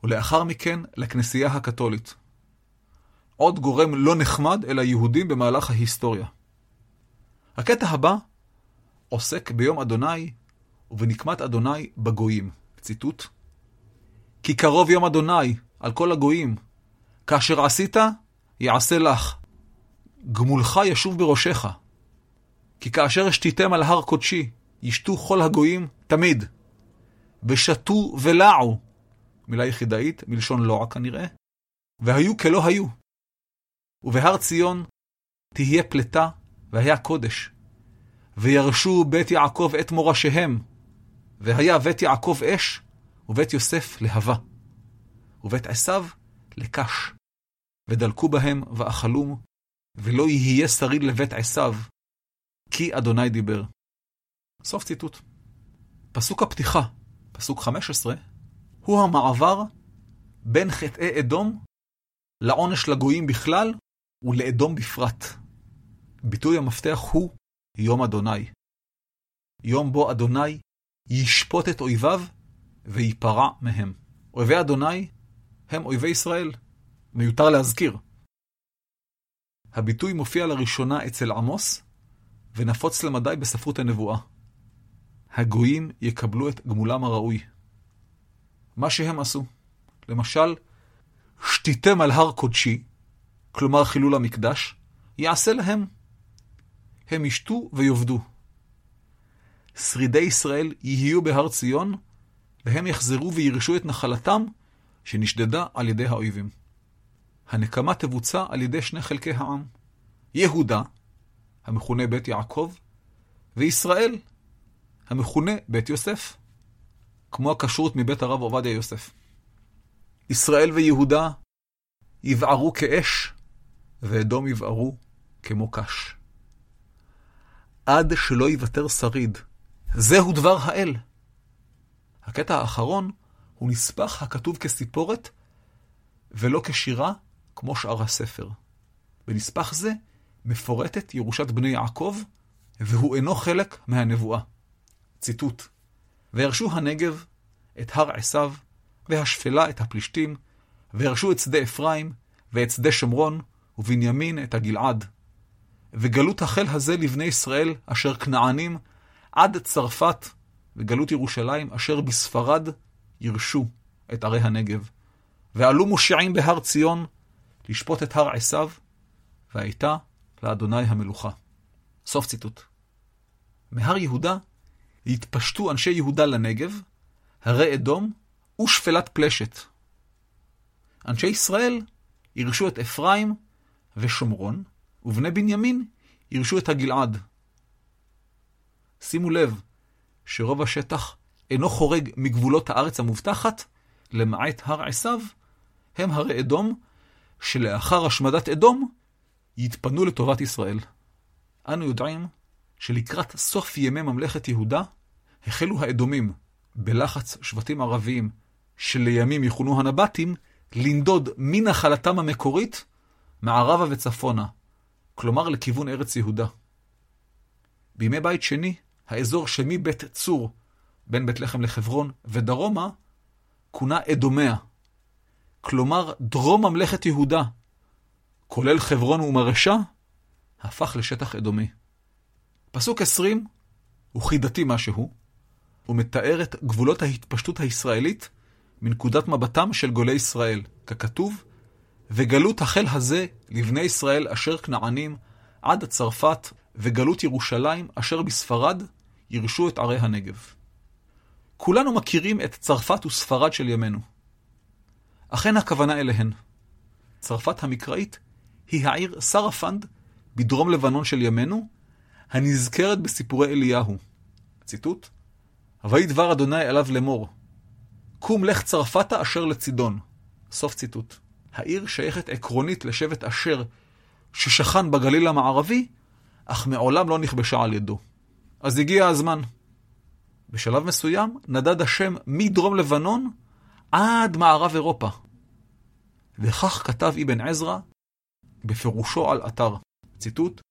ולאחר מכן לכנסייה הקתולית. עוד גורם לא נחמד אל היהודים במהלך ההיסטוריה. הקטע הבא עוסק ביום אדוני ובנקמת אדוני בגויים. ציטוט: כי קרוב יום אדוני על כל הגויים, כאשר עשית, יעשה לך. גמולך ישוב בראשך. כי כאשר שתיתם על הר קודשי, ישתו כל הגויים תמיד. ושתו ולעו, מילה יחידאית, מלשון לוע כנראה, והיו כלא היו. ובהר ציון תהיה פלטה והיה קודש. וירשו בית יעקב את מורשיהם, והיה בית יעקב אש, ובית יוסף להבה. ובית עשיו לקש. ודלקו בהם ואכלום, ולא יהיה שריד לבית עשיו, כי אדוני דיבר. סוף ציטוט. פסוק הפתיחה, פסוק 15, הוא המעבר בין חטאי אדום לעונש לגויים בכלל ולאדום בפרט. ביטוי המפתח הוא יום אדוני. יום בו אדוני ישפוט את אויביו וייפרע מהם. אויבי אדוני הם אויבי ישראל. מיותר להזכיר. הביטוי מופיע לראשונה אצל עמוס, ונפוץ למדי בספרות הנבואה. הגויים יקבלו את גמולם הראוי. מה שהם עשו, למשל, שתיתם על הר קודשי, כלומר חילול המקדש, יעשה להם. הם ישתו ויאבדו. שרידי ישראל יהיו בהר ציון, והם יחזרו וירשו את נחלתם, שנשדדה על ידי האויבים. הנקמה תבוצע על ידי שני חלקי העם. יהודה, המכונה בית יעקב, וישראל, המכונה בית יוסף, כמו הכשרות מבית הרב עובדיה יוסף. ישראל ויהודה יבערו כאש, ואדום יבערו כמו קש. עד שלא יוותר שריד. זהו דבר האל. הקטע האחרון הוא נספח הכתוב כסיפורת ולא כשירה כמו שאר הספר. בנספח זה מפורטת ירושת בני יעקב, והוא אינו חלק מהנבואה. ציטוט: וירשו הנגב את הר עשיו, והשפלה את הפלישתים, וירשו את שדה אפרים, ואת שדה שומרון, ובנימין את הגלעד. וגלות החל הזה לבני ישראל, אשר כנענים, עד צרפת, וגלות ירושלים, אשר בספרד, ירשו את ערי הנגב. ועלו מושיעים בהר ציון, לשפוט את הר עשיו, והייתה לאדוני המלוכה. סוף ציטוט. מהר יהודה התפשטו אנשי יהודה לנגב, הרי אדום ושפלת פלשת. אנשי ישראל ירשו את אפרים ושומרון, ובני בנימין ירשו את הגלעד. שימו לב שרוב השטח אינו חורג מגבולות הארץ המובטחת, למעט הר עשיו, הם הרי אדום, שלאחר השמדת אדום, יתפנו לטובת ישראל. אנו יודעים שלקראת סוף ימי ממלכת יהודה, החלו האדומים, בלחץ שבטים ערביים, שלימים יכונו הנבטים, לנדוד מנחלתם המקורית, מערבה וצפונה, כלומר לכיוון ארץ יהודה. בימי בית שני, האזור שמבית צור, בין בית לחם לחברון ודרומה, כונה אדומיה. כלומר, דרום ממלכת יהודה, כולל חברון ומרשה, הפך לשטח אדומי. פסוק 20 הוא חידתי משהו, הוא מתאר את גבולות ההתפשטות הישראלית מנקודת מבטם של גולי ישראל, ככתוב, וגלות החל הזה לבני ישראל אשר כנענים עד צרפת, וגלות ירושלים אשר בספרד ירשו את ערי הנגב. כולנו מכירים את צרפת וספרד של ימינו. אכן הכוונה אליהן. צרפת המקראית היא העיר סרפנד בדרום לבנון של ימינו, הנזכרת בסיפורי אליהו. ציטוט: ויהי דבר אדוני אליו לאמור, קום לך צרפתה אשר לצידון. סוף ציטוט. העיר שייכת עקרונית לשבט אשר ששכן בגליל המערבי, אך מעולם לא נכבשה על ידו. אז הגיע הזמן. בשלב מסוים נדד השם מדרום לבנון עד מערב אירופה. וכך כתב אבן עזרא בפירושו על אתר, ציטוט,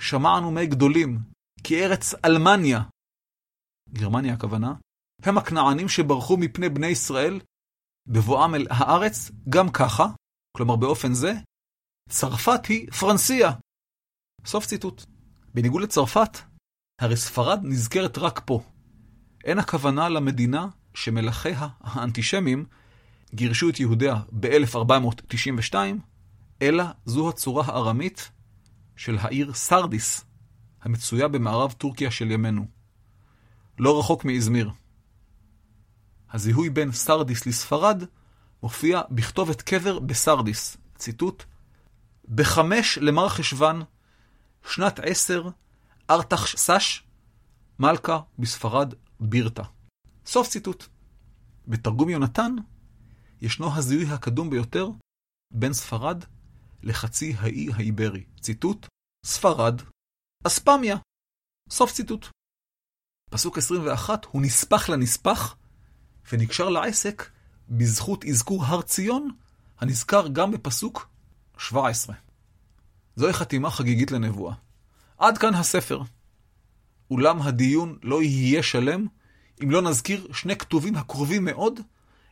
שמענו מי גדולים, כי ארץ אלמניה, גרמניה הכוונה, הם הכנענים שברחו מפני בני ישראל, בבואם אל הארץ, גם ככה, כלומר באופן זה, צרפת היא פרנסיה. סוף ציטוט. בניגוד לצרפת, הרי ספרד נזכרת רק פה. אין הכוונה למדינה שמלכיה האנטישמים גירשו את יהודיה ב-1492, אלא זו הצורה הארמית של העיר סרדיס, המצויה במערב טורקיה של ימינו. לא רחוק מאזמיר. הזיהוי בין סרדיס לספרד מופיע בכתובת קבר בסרדיס, ציטוט, בחמש למר חשוון, שנת עשר, ארתח סש, מלכה בספרד בירתה. סוף ציטוט. בתרגום יונתן, ישנו הזיהוי הקדום ביותר בין ספרד לחצי האי האיברי. ציטוט, ספרד, אספמיה. סוף ציטוט. פסוק 21 הוא נספח לנספח ונקשר לעסק בזכות אזכור הר ציון, הנזכר גם בפסוק 17. זוהי חתימה חגיגית לנבואה. עד כאן הספר. אולם הדיון לא יהיה שלם אם לא נזכיר שני כתובים הקרובים מאוד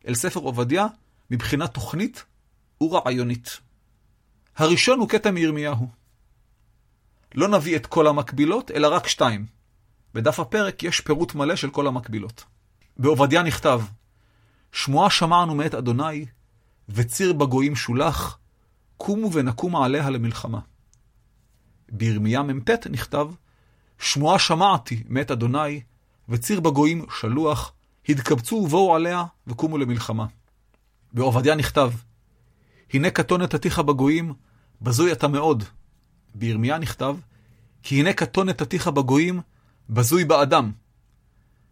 אל ספר עובדיה מבחינה תוכנית ורעיונית. הראשון הוא קטע מירמיהו. לא נביא את כל המקבילות, אלא רק שתיים. בדף הפרק יש פירוט מלא של כל המקבילות. בעובדיה נכתב, שמועה שמענו מאת אדוני, וציר בגויים שולח, קומו ונקומה עליה למלחמה. בירמיה מ"ט נכתב, שמועה שמעתי מאת אדוני, וציר בגויים שלוח, התקבצו ובואו עליה, וקומו למלחמה. בעובדיה נכתב, הנה כתונת עתיך בגויים, בזוי אתה מאוד. בירמיה נכתב, כי הנה כתונת עתיך בגויים, בזוי באדם.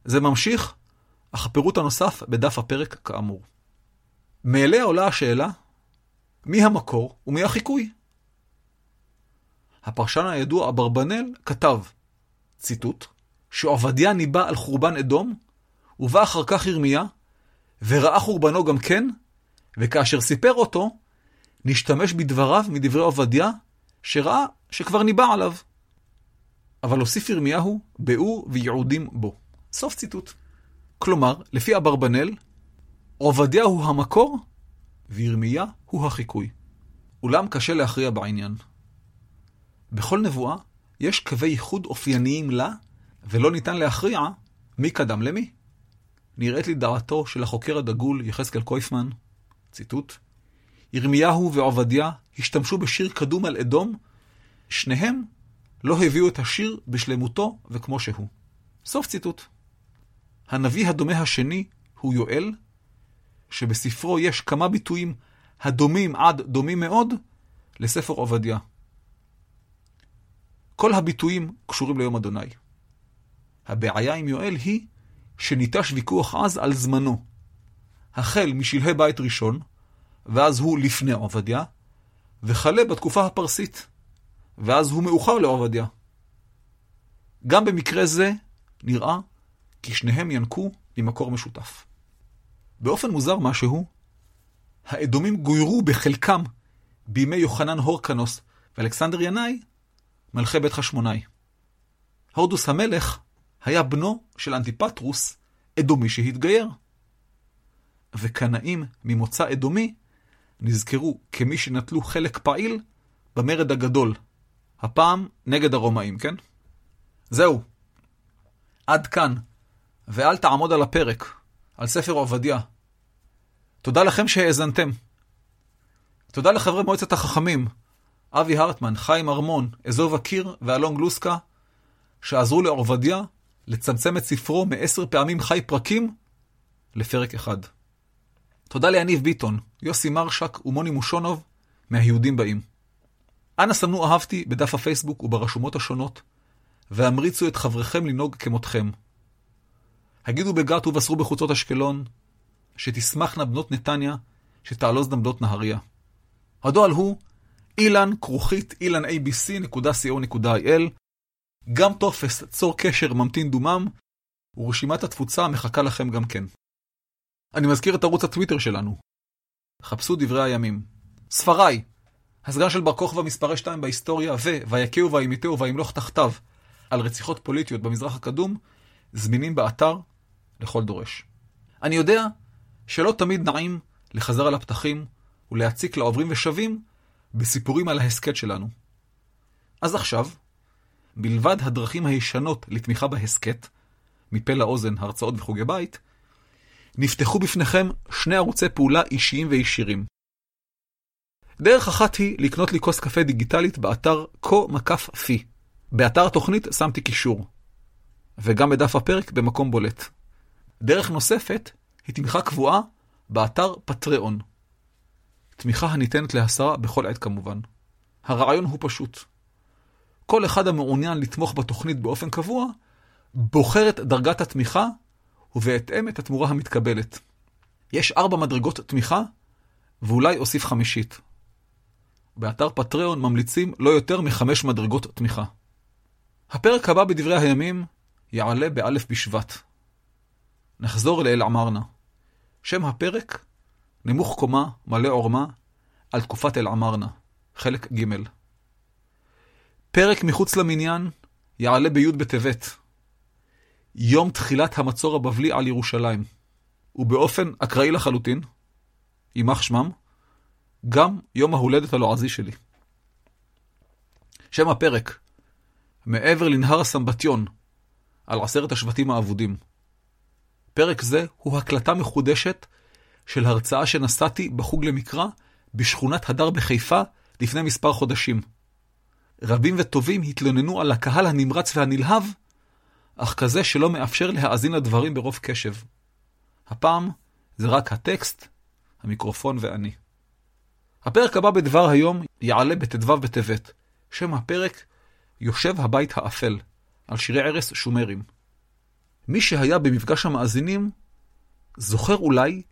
זה ממשיך, אך הפירוט הנוסף בדף הפרק כאמור. מאליה עולה השאלה, מי המקור ומי החיקוי? הפרשן הידוע אברבנאל כתב, ציטוט, שעובדיה ניבא על חורבן אדום, ובא אחר כך ירמיה, וראה חורבנו גם כן, וכאשר סיפר אותו, נשתמש בדבריו מדברי עובדיה, שראה שכבר ניבא עליו. אבל הוסיף ירמיהו, באו ויעודים בו. סוף ציטוט. כלומר, לפי אברבנאל, עובדיה הוא המקור, וירמיה הוא החיקוי. אולם קשה להכריע בעניין. בכל נבואה יש קווי ייחוד אופייניים לה, ולא ניתן להכריע מי קדם למי. נראית לי דעתו של החוקר הדגול יחזקאל קויפמן, ציטוט, ירמיהו ועובדיה השתמשו בשיר קדום על אדום, שניהם לא הביאו את השיר בשלמותו וכמו שהוא. סוף ציטוט. הנביא הדומה השני הוא יואל, שבספרו יש כמה ביטויים הדומים עד דומים מאוד לספר עובדיה. כל הביטויים קשורים ליום אדוני. הבעיה עם יואל היא שניטש ויכוח עז על זמנו. החל משלהי בית ראשון, ואז הוא לפני עובדיה, וכלה בתקופה הפרסית, ואז הוא מאוחר לעובדיה. גם במקרה זה נראה כי שניהם ינקו ממקור משותף. באופן מוזר משהו, האדומים גוירו בחלקם בימי יוחנן הורקנוס ואלכסנדר ינאי, מלכי בית חשמונאי. הורדוס המלך היה בנו של אנטיפטרוס, אדומי שהתגייר. וקנאים ממוצא אדומי נזכרו כמי שנטלו חלק פעיל במרד הגדול, הפעם נגד הרומאים, כן? זהו. עד כאן, ואל תעמוד על הפרק, על ספר עובדיה. תודה לכם שהאזנתם. תודה לחברי מועצת החכמים, אבי הרטמן, חיים ארמון, אזוב הקיר ואלון גלוסקה, שעזרו לעובדיה לצמצם את ספרו מעשר פעמים חי פרקים לפרק אחד. תודה ליניב ביטון, יוסי מרשק ומוני מושונוב מהיהודים באים. אנא סמנו אהבתי בדף הפייסבוק וברשומות השונות, והמריצו את חבריכם לנהוג כמותכם. הגידו בגת ובשרו בחוצות אשקלון, שתשמחנה בנות נתניה, שתעלוזנה בנות נהריה. הדואל הוא אילן כרוכית ilanabc.co.il גם טופס צור קשר ממתין דומם, ורשימת התפוצה מחכה לכם גם כן. אני מזכיר את ערוץ הטוויטר שלנו. חפשו דברי הימים. ספריי, הסגן של בר כוכבא מספרי 2 בהיסטוריה, ו "ויכהו וימיתהו וימלוך תחתיו" על רציחות פוליטיות במזרח הקדום, זמינים באתר לכל דורש. אני יודע שלא תמיד נעים לחזר על הפתחים ולהציק לעוברים ושבים בסיפורים על ההסכת שלנו. אז עכשיו, מלבד הדרכים הישנות לתמיכה בהסכת, מפה לאוזן, הרצאות וחוגי בית, נפתחו בפניכם שני ערוצי פעולה אישיים וישירים. דרך אחת היא לקנות לי כוס קפה דיגיטלית באתר פי. באתר התוכנית שמתי קישור. וגם בדף הפרק במקום בולט. דרך נוספת היא תמיכה קבועה באתר פטריאון. תמיכה הניתנת להסרה בכל עת כמובן. הרעיון הוא פשוט. כל אחד המעוניין לתמוך בתוכנית באופן קבוע, בוחר את דרגת התמיכה ובהתאם את התמורה המתקבלת. יש ארבע מדרגות תמיכה, ואולי אוסיף חמישית. באתר פטריון ממליצים לא יותר מחמש מדרגות תמיכה. הפרק הבא בדברי הימים יעלה באלף בשבט. נחזור לאל עמרנה. שם הפרק, נמוך קומה, מלא עורמה, על תקופת אל עמרנה, חלק ג'. פרק מחוץ למניין יעלה בי' בטבת. יום תחילת המצור הבבלי על ירושלים. ובאופן אקראי לחלוטין, יימח שמם, גם יום ההולדת הלועזי שלי. שם הפרק, מעבר לנהר הסמבטיון, על עשרת השבטים האבודים. פרק זה הוא הקלטה מחודשת של הרצאה שנשאתי בחוג למקרא בשכונת הדר בחיפה לפני מספר חודשים. רבים וטובים התלוננו על הקהל הנמרץ והנלהב, אך כזה שלא מאפשר להאזין לדברים ברוב קשב. הפעם זה רק הטקסט, המיקרופון ואני. הפרק הבא בדבר היום יעלה בט"ו בטבת. שם הפרק יושב הבית האפל, על שירי ערש שומרים. מי שהיה במפגש המאזינים, זוכר אולי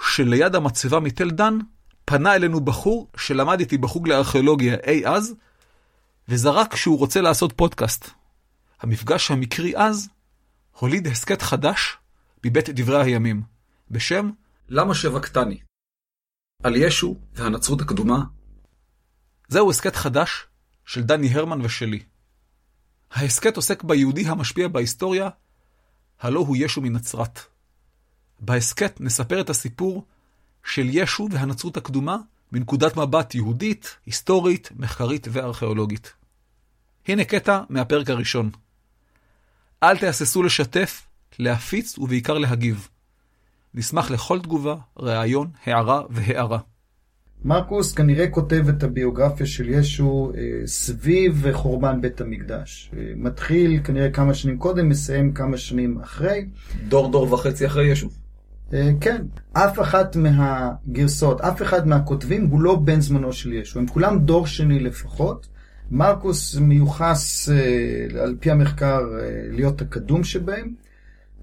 שליד המצבה מתל דן פנה אלינו בחור שלמד איתי בחוג לארכיאולוגיה אי אז, וזרק שהוא רוצה לעשות פודקאסט. המפגש המקרי אז הוליד הסכת חדש מבית דברי הימים, בשם למה שבקתני. על ישו והנצרות הקדומה. זהו הסכת חדש של דני הרמן ושלי. ההסכת עוסק ביהודי המשפיע בהיסטוריה, הלא הוא ישו מנצרת. בהסכת נספר את הסיפור של ישו והנצרות הקדומה מנקודת מבט יהודית, היסטורית, מחקרית וארכיאולוגית. הנה קטע מהפרק הראשון. אל תהססו לשתף, להפיץ ובעיקר להגיב. נשמח לכל תגובה, ראיון, הערה והערה. מרקוס כנראה כותב את הביוגרפיה של ישו אה, סביב חורבן בית המקדש. אה, מתחיל כנראה כמה שנים קודם, מסיים כמה שנים אחרי. דור דור וחצי אחרי ישו. אה, כן, אף אחת מהגרסאות, אף אחד מהכותבים הוא לא בן זמנו של ישו, הם כולם דור שני לפחות. מרקוס מיוחס אה, על פי המחקר אה, להיות הקדום שבהם,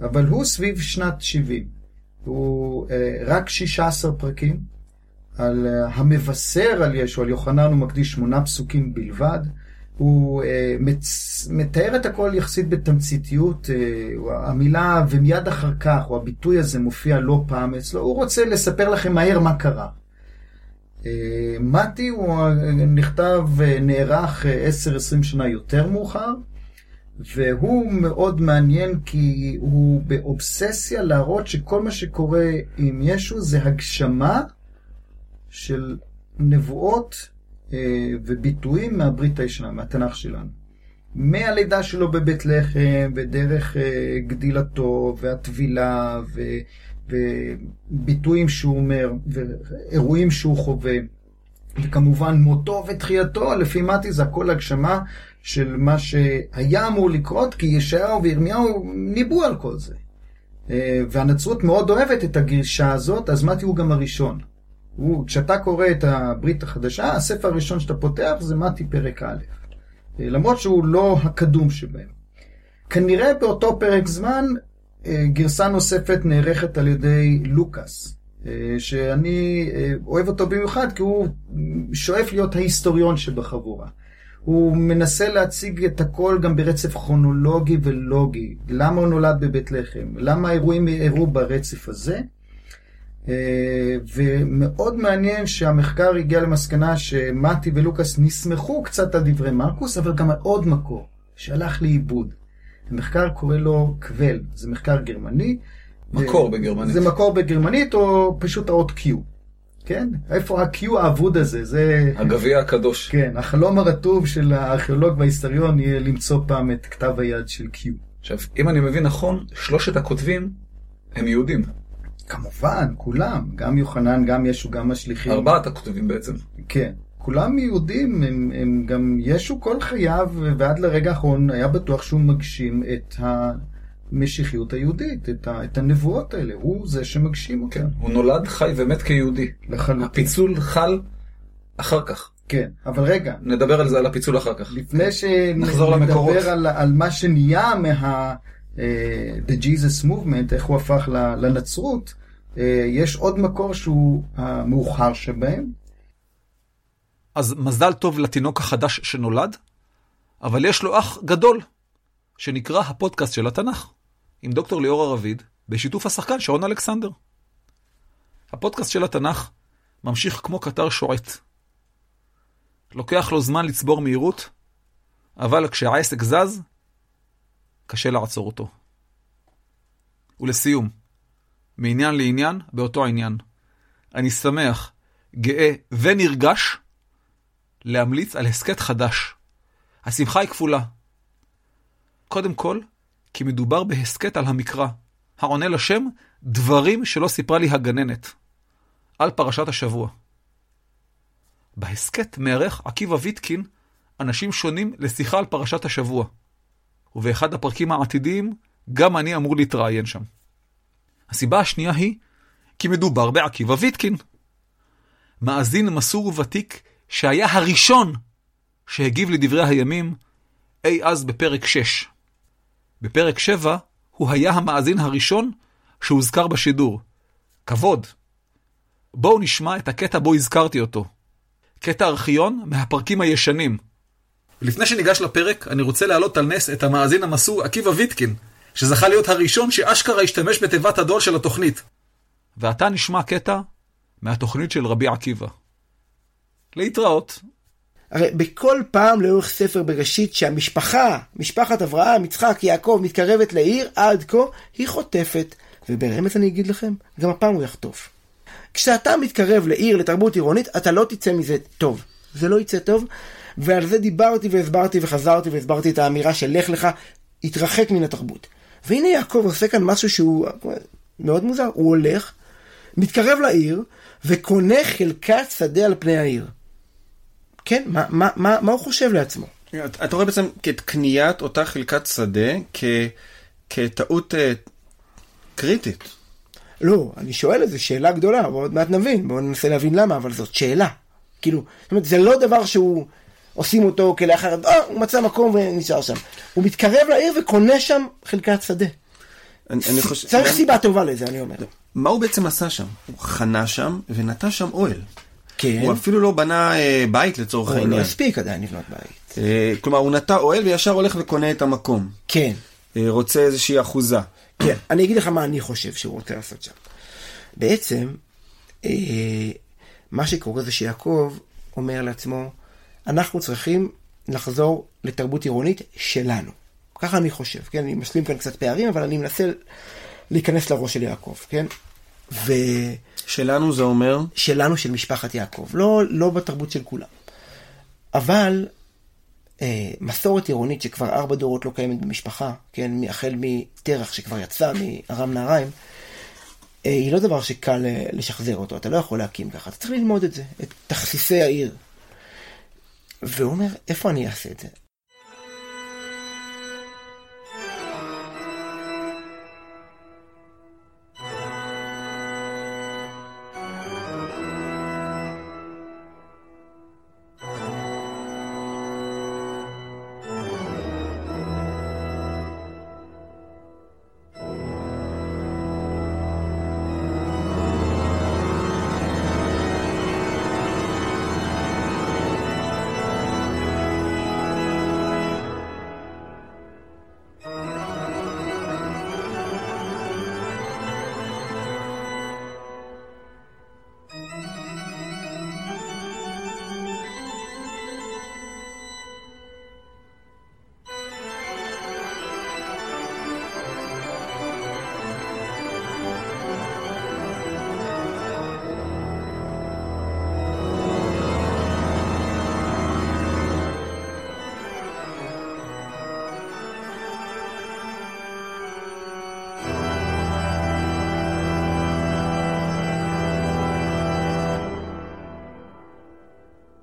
אבל הוא סביב שנת 70. הוא אה, רק 16 פרקים, על אה, המבשר על ישו, על יוחנן הוא מקדיש שמונה פסוקים בלבד. הוא אה, מצ... מתאר את הכל יחסית בתמציתיות, אה, המילה ומיד אחר כך, או הביטוי הזה מופיע לא פעם אצלו, הוא רוצה לספר לכם מהר מה קרה. אה, מתי הוא אה, נכתב, אה, נערך 10-20 שנה יותר מאוחר, והוא מאוד מעניין כי הוא באובססיה להראות שכל מה שקורה עם ישו זה הגשמה של נבואות וביטויים מהברית הישנה, מהתנ"ך שלנו. מהלידה שלו בבית לחם, ודרך גדילתו, והטבילה, ו... וביטויים שהוא אומר, ואירועים שהוא חווה. וכמובן מותו ותחייתו, לפי מתי זה הכל הגשמה של מה שהיה אמור לקרות, כי ישעיהו וירמיהו ניבאו על כל זה. אה, והנצרות מאוד אוהבת את הגישה הזאת, אז מתי הוא גם הראשון. הוא, כשאתה קורא את הברית החדשה, הספר הראשון שאתה פותח זה מתי פרק א', אה, למרות שהוא לא הקדום שבהם. כנראה באותו פרק זמן גרסה נוספת נערכת על ידי לוקאס, אה, שאני אה, אוהב אותו במיוחד כי הוא שואף להיות ההיסטוריון שבחבורה. הוא מנסה להציג את הכל גם ברצף כרונולוגי ולוגי. למה הוא נולד בבית לחם? למה האירועים אירעו ברצף הזה? ומאוד מעניין שהמחקר הגיע למסקנה שמתי ולוקאס נסמכו קצת על דברי מרקוס, אבל גם על עוד מקור שהלך לאיבוד. המחקר קורא לו קוול, זה מחקר גרמני. מקור בגרמנית. זה מקור בגרמנית או פשוט האות Q. כן? איפה ה-Q האבוד הזה? זה... הגביע הקדוש. כן, החלום הרטוב של הארכיאולוג וההיסטוריון יהיה למצוא פעם את כתב היד של Q. עכשיו, אם אני מבין נכון, שלושת הכותבים הם יהודים. כמובן, כולם, גם יוחנן, גם ישו, גם השליחים. ארבעת הכותבים בעצם. כן. כולם יהודים, הם, הם גם, ישו כל חייו ועד לרגע האחרון היה בטוח שהוא מגשים את המשיחיות היהודית, את, ה, את הנבואות האלה, הוא זה שמגשים אותן. כן, הוא נולד, חי ומת כיהודי. לחלוטין. הפיצול חל אחר כך. כן, אבל רגע, נדבר על זה, על הפיצול אחר כך. לפני נחזור למקורות. שנדבר על, על מה שנהיה מה... uh, The Jesus Movement, איך הוא הפך לנצרות, uh, יש עוד מקור שהוא המאוחר שבהם. אז מזל טוב לתינוק החדש שנולד, אבל יש לו אח גדול, שנקרא הפודקאסט של התנ"ך, עם דוקטור ליאור הרביד, בשיתוף השחקן שרון אלכסנדר. הפודקאסט של התנ"ך ממשיך כמו קטר שועט. לוקח לו זמן לצבור מהירות, אבל כשהעסק זז, קשה לעצור אותו. ולסיום, מעניין לעניין באותו העניין. אני שמח, גאה ונרגש להמליץ על הסכת חדש. השמחה היא כפולה. קודם כל, כי מדובר בהסכת על המקרא, העונה לשם דברים שלא סיפרה לי הגננת, על פרשת השבוע. בהסכת מארח עקיבא ויטקין אנשים שונים לשיחה על פרשת השבוע, ובאחד הפרקים העתידיים גם אני אמור להתראיין שם. הסיבה השנייה היא כי מדובר בעקיבא ויטקין. מאזין מסור וותיק שהיה הראשון שהגיב לדברי הימים אי אז בפרק 6. בפרק 7 הוא היה המאזין הראשון שהוזכר בשידור. כבוד. בואו נשמע את הקטע בו הזכרתי אותו. קטע ארכיון מהפרקים הישנים. לפני שניגש לפרק, אני רוצה להעלות על נס את המאזין המסור עקיבא ויטקין, שזכה להיות הראשון שאשכרה השתמש בתיבת הדול של התוכנית. ועתה נשמע קטע מהתוכנית של רבי עקיבא. להתראות. הרי בכל פעם לאורך ספר בראשית שהמשפחה, משפחת אברהם, יצחק, יעקב, מתקרבת לעיר, עד כה היא חוטפת. וברמז אני אגיד לכם, גם הפעם הוא יחטוף. כשאתה מתקרב לעיר, לתרבות עירונית, אתה לא תצא מזה טוב. זה לא יצא טוב, ועל זה דיברתי והסברתי וחזרתי והסברתי את האמירה של לך לך, התרחק מן התרבות. והנה יעקב עושה כאן משהו שהוא מאוד מוזר, הוא הולך, מתקרב לעיר, וקונה חלקת שדה על פני העיר. כן, מה, מה, מה, מה הוא חושב לעצמו? אתה רואה בעצם את קניית אותה חלקת שדה כ, כטעות uh, קריטית. לא, אני שואל איזה שאלה גדולה, עוד מעט נבין, בואו ננסה להבין למה, אבל זאת שאלה. כאילו, זאת אומרת, זה לא דבר שהוא, עושים אותו כלאחר, אה, הוא מצא מקום ונשאר שם. הוא מתקרב לעיר וקונה שם חלקת שדה. אני, אני חושב... צריך סיבה טובה לזה, אני אומר. מה הוא בעצם עשה שם? הוא חנה שם ונטע שם אוהל. כן. הוא אפילו לא בנה אה, בית לצורך הוא לא העניין. הספיק עדיין לבנות בית. אה, כלומר, הוא נטע אוהל וישר הולך וקונה את המקום. כן. אה, רוצה איזושהי אחוזה. כן, אני אגיד לך מה אני חושב שהוא רוצה לעשות שם. בעצם, אה, מה שקורה זה שיעקב אומר לעצמו, אנחנו צריכים לחזור לתרבות עירונית שלנו. ככה אני חושב, כן? אני משלים כאן קצת פערים, אבל אני מנסה להיכנס לראש של יעקב, כן? ושלנו שלנו זה אומר, של משפחת יעקב, לא, לא בתרבות של כולם. אבל אה, מסורת עירונית שכבר ארבע דורות לא קיימת במשפחה, כן? החל מטרח שכבר יצא מארם נהריים, אה, היא לא דבר שקל אה, לשחזר אותו, אתה לא יכול להקים ככה, אתה צריך ללמוד את זה, את תכסיסי העיר. והוא אומר, איפה אני אעשה את זה?